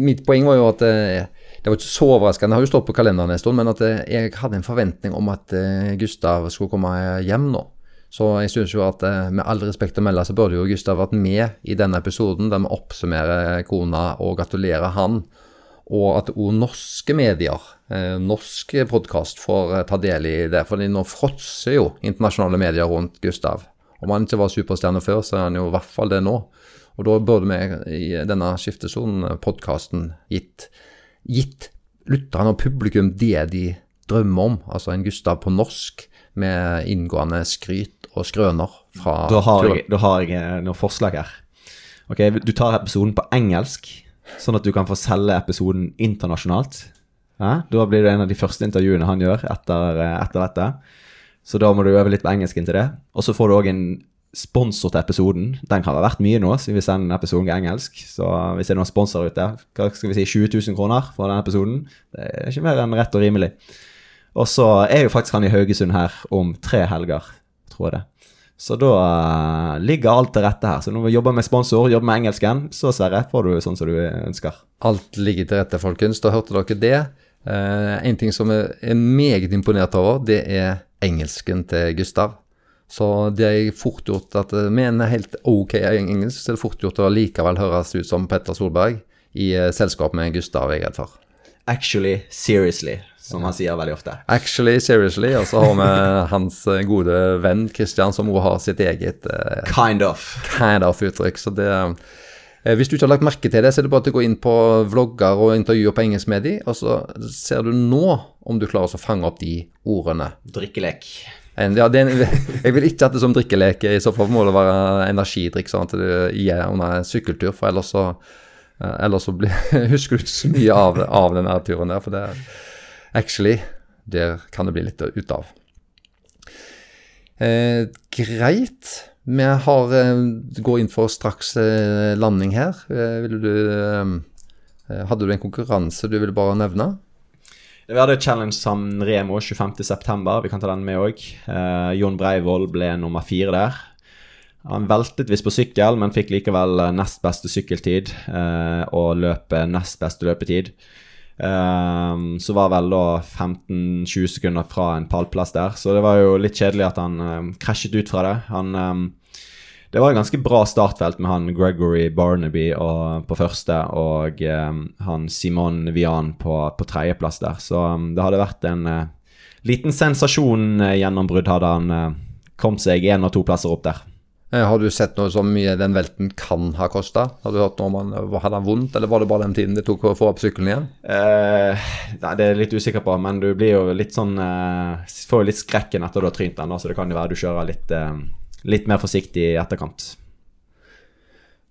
mitt poeng var jo at det var ikke så overraskende. Det har jo stått på kalenderen en stund, men at jeg hadde en forventning om at Gustav skulle komme hjem nå. Så jeg synes jo at eh, med all respekt å melde, så burde jo Gustav vært med i denne episoden der vi oppsummerer kona og gratulerer han. Og at òg norske medier, eh, norsk podkast, får eh, ta del i det. For nå fråtser jo internasjonale medier rundt Gustav. Om han ikke var superstjerne før, så er han jo i hvert fall det nå. Og da burde vi i denne skiftesonen-podkasten gitt, gitt lytterne og publikum det de drømmer om. Altså en Gustav på norsk med inngående skryt og skrøner fra Da har jeg, da har jeg eh, noen forslag her. Ok, Du tar episoden på engelsk, sånn at du kan få selge episoden internasjonalt. Ja? Da blir det en av de første intervjuene han gjør etter, eh, etter dette. Så da må du øve litt på engelsk inntil det. Og så får du òg en sponsor til episoden. Den kan vært mye nå, siden vi sender episoden på engelsk. Så hvis det er noen sponsorer ute, hva skal vi si, 20 000 kroner for den episoden? Det er ikke mer enn rett og rimelig. Og så er jo faktisk han i Haugesund her om tre helger tror jeg det. Så da uh, ligger alt til rette her. Så når vi jobber med sponsor, jobber med engelsken, så Sverre, får du sånn som du ønsker. Alt ligger til rette, folkens. Da hørte dere det. Uh, en ting som jeg er meget imponert over, det er engelsken til Gustav. Så det er fort gjort at med en helt ok engelsk, så er det fort gjort å likevel høres ut som Petter Solberg i uh, selskap med Gustav, jeg er redd for. Actually, seriously, som han sier veldig ofte. Actually, seriously. Og så har vi hans eh, gode venn Christian, som også har sitt eget eh, Kind of. kind of uttrykk. Så det eh, Hvis du ikke har lagt merke til det, så er det bare til å gå inn på vlogger og intervjuer på engelsk med de, og så ser du nå om du klarer å fange opp de ordene. Drikkelek. En, ja, det er en, [LAUGHS] jeg vil ikke at det er som drikkelek. I så fall må det være energidrikk, sånn at du gir under en sykkeltur. For ellers så, eh, ellers så blir, [LAUGHS] husker du ikke så mye av, av den turen der. For det actually, der kan det bli litt ut av. Eh, greit. Vi har, eh, går inn for straks eh, landing her. Eh, du, hadde du en konkurranse du ville bare nevne? Vi hadde Challenge San Remo 25.9. Vi kan ta den med òg. Eh, Jon Breivoll ble nummer fire der. Han veltet visst på sykkel, men fikk likevel nest beste sykkeltid eh, og løp eh, nest beste løpetid. Eh, så var vel da 15-20 sekunder fra en pallplass der, så det var jo litt kjedelig at han eh, krasjet ut fra det. Han eh, det var et ganske bra startfelt med han Gregory Barnaby og, på første og eh, han Simon Vian på, på tredjeplass der. Så det hadde vært en eh, liten sensasjon-gjennombrudd hadde han kommet kom seg én og to plasser opp der. Eh, Har du sett noe så mye den velten kan ha kosta? Har du hørt noe om han hadde han vondt, eller var det bare den tiden det tok å få opp sykkelen igjen? Eh, nei, Det er jeg litt usikker på, men du blir jo litt sånn eh, Får jo litt skrekken etter du har trynt den, så det kan jo være du kjører litt, eh, litt mer forsiktig i etterkant.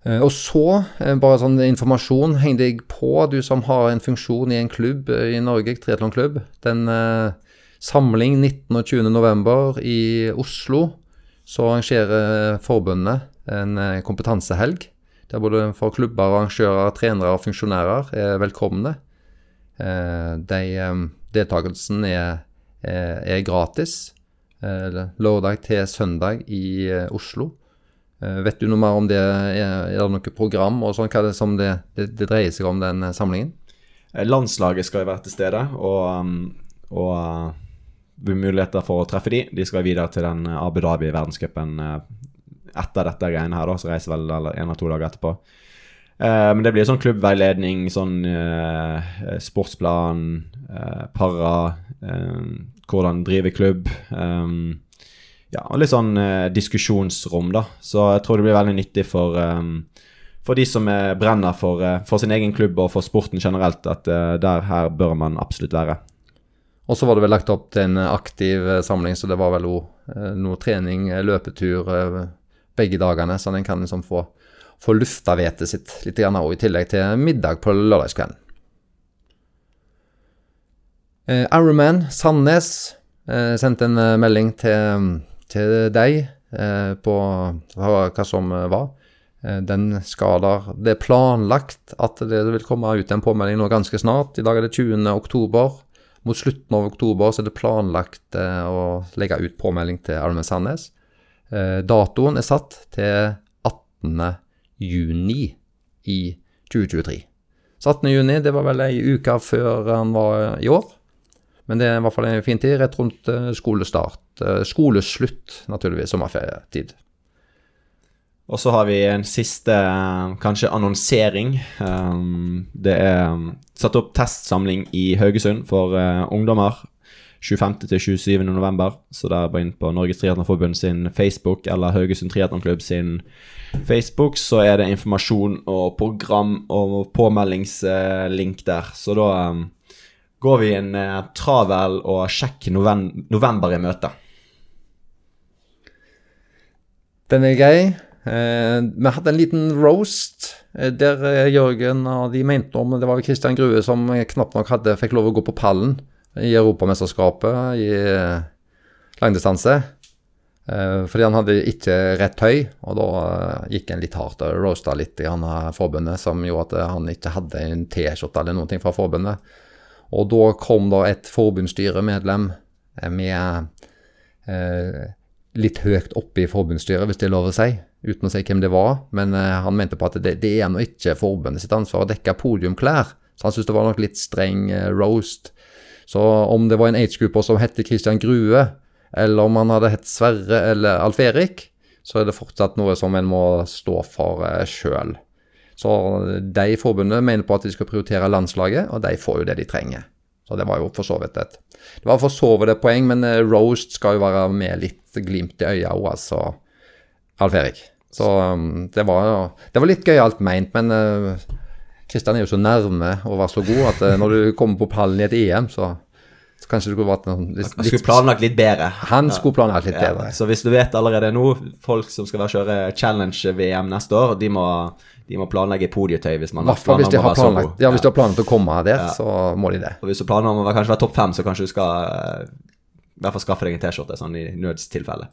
Eh, Og så, eh, bare sånn informasjon, heng deg på, du som har en funksjon i en klubb eh, i Norge, triatlonklubb. Den eh, samling 19. og 20. november i Oslo, så arrangerer forbundet en eh, kompetansehelg. Der både for klubber, arrangører, trenere og funksjonærer er velkomne. Eh, de, eh, deltakelsen er, er, er gratis. Lørdag til søndag i Oslo. Vet du noe mer om det? Er, det noe program og sånn? Hva det som det, det, det dreier seg om, den samlingen? Landslaget skal jo være til stede, og, um, og muligheter for å treffe de. De skal videre til den uh, Abu Dhabi-verdenscupen uh, etter dette greiene her, da, så reiser vel en eller to dager etterpå. Eh, men det blir sånn klubbveiledning, sånn eh, sportsplan, eh, para, eh, hvordan drive klubb. eh, ja, og litt sånn eh, diskusjonsrom, da. Så jeg tror det blir veldig nyttig for, eh, for de som eh, brenner for, eh, for sin egen klubb og for sporten generelt, at eh, der her bør man absolutt være. Og så var det vel lagt opp til en eh, aktiv eh, samling, så det var vel òg noe trening, eh, løpetur, eh, begge dagene, så en kan liksom få, få lufta vettet sitt litt grann også, i tillegg til middag på lørdagskvelden. Eh, Ironman Sandnes eh, sendte en eh, melding til, til deg eh, på hva, som eh, var. Eh, den skader Det er planlagt at det vil komme ut en påmelding nå ganske snart. I dag er det 20. oktober. Mot slutten av oktober så er det planlagt eh, å legge ut påmelding til Ironman Sandnes. Eh, datoen er satt til 18. juni i 2023. Så 18. juni, det var vel ei uke før han var i år. Men det er i hvert fall en fin tid, rett rundt eh, skolestart. Skoleslutt, naturligvis, sommerferietid. Og så har vi en siste eh, kanskje annonsering. Um, det er um, satt opp testsamling i Haugesund for eh, ungdommer. 25. til 27. november. Så der bare inn på Norges Triatlonforbund sin Facebook eller Haugesund Triatlonklubb sin Facebook, så er det informasjon og program og påmeldingslink der. Så da um, går vi en eh, travel og sjekk november i møte. Den er grei. Eh, vi hadde en liten roast eh, der eh, Jørgen og de mente om Det var Kristian Grue som knapt nok hadde, fikk lov å gå på pallen i Europamesterskapet i langdistanse. Fordi han hadde ikke rett høy, og da gikk en litt hardt og roasta litt i han forbundet, som gjorde at han ikke hadde en T-skjorte eller ting fra forbundet. Og da kom da et forbundsstyremedlem med eh, litt høyt oppe i forbundsstyret, hvis det er lov å si, uten å si hvem det var. Men eh, han mente på at det, det er nå ikke forbundet sitt ansvar å dekke podiumklær. Så han syntes det var nok litt streng eh, roast. Så om det var en age-grupper som het Christian Grue, eller om han hadde hett Sverre eller Alf Erik, så er det fortsatt noe som en må stå for eh, sjøl. Så de forbundet mener på at de skal prioritere landslaget, og de får jo det de trenger. Så det var jo for så vidt et Det var for så vidt et poeng, men roast skal jo være med litt glimt i øya òg, altså. Alf Erik. Så um, det var Det var litt gøyalt meint, men Kristian uh, er jo så nærme å være så god at uh, når du kommer på pallen i et EM, så så kanskje det skulle vært noe litt, Han skulle planlagt litt bedre. Han skulle planlagt litt bedre. så hvis du vet allerede nå, folk som skal være kjøre challenge-VM neste år, de må, de må planlegge podietøy hvis man har planer hvis de har planlagt, ja, hvis de har planlagt å komme der, ja. så må de det. Og hvis du planer om å kanskje være topp fem, så kanskje du skal uh, i hvert fall skaffe deg en T-skjorte, sånn i nødstilfelle.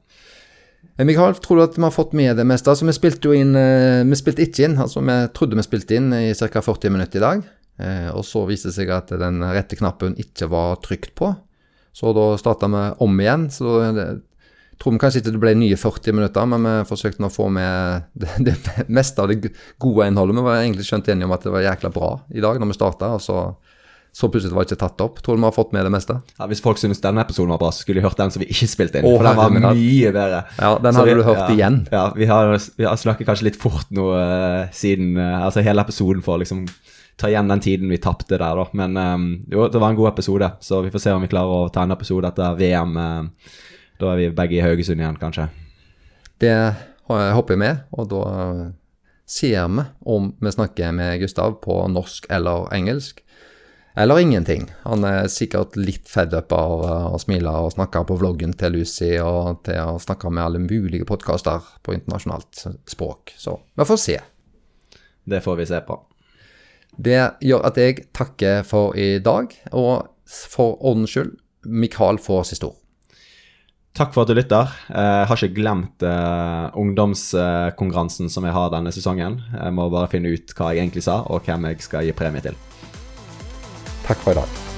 Eh, Mikael, tror du at vi har fått med det meste? Altså, Vi spilte jo inn, uh, vi spilte ikke inn, altså vi trodde vi spilte inn i ca. 40 minutter i dag. Eh, og så viste det seg at den rette knappen ikke var trykt på. Så da starta vi om igjen. Så det, tror vi kanskje ikke det ble nye 40 minutter, men vi forsøkte å få med det, [LAUGHS] det meste av det gode innholdet. Vi var egentlig skjønt enige om at det var jækla bra i dag når vi starta, og så, så plutselig var det ikke tatt opp. Tror du vi har fått med det meste? Ja, Hvis folk synes denne episoden var bra, så skulle de hørt den som vi ikke spilte inn. Åh, for den var mye bedre. Ja, Den har du hørt ja, igjen. Ja, vi har, vi har snakket kanskje litt fort nå uh, siden uh, Altså hele episoden for liksom ta igjen den tiden vi tapte der, da. Men um, jo, det var en god episode, så vi får se om vi klarer å ta en episode etter VM. Uh, da er vi begge i Haugesund igjen, kanskje. Det hopper jeg med, og da ser vi om vi snakker med Gustav på norsk eller engelsk. Eller ingenting. Han er sikkert litt fed up av å smile og snakke på vloggen til Lucy og til å snakke med alle mulige podkaster på internasjonalt språk. Så vi får se. Det får vi se på. Det gjør at jeg takker for i dag, og for ordens skyld, Mikael får siste ord. Takk for at du lytter. Jeg har ikke glemt uh, ungdomskonkurransen som jeg har denne sesongen. Jeg må bare finne ut hva jeg egentlig sa, og hvem jeg skal gi premie til. Takk for i dag.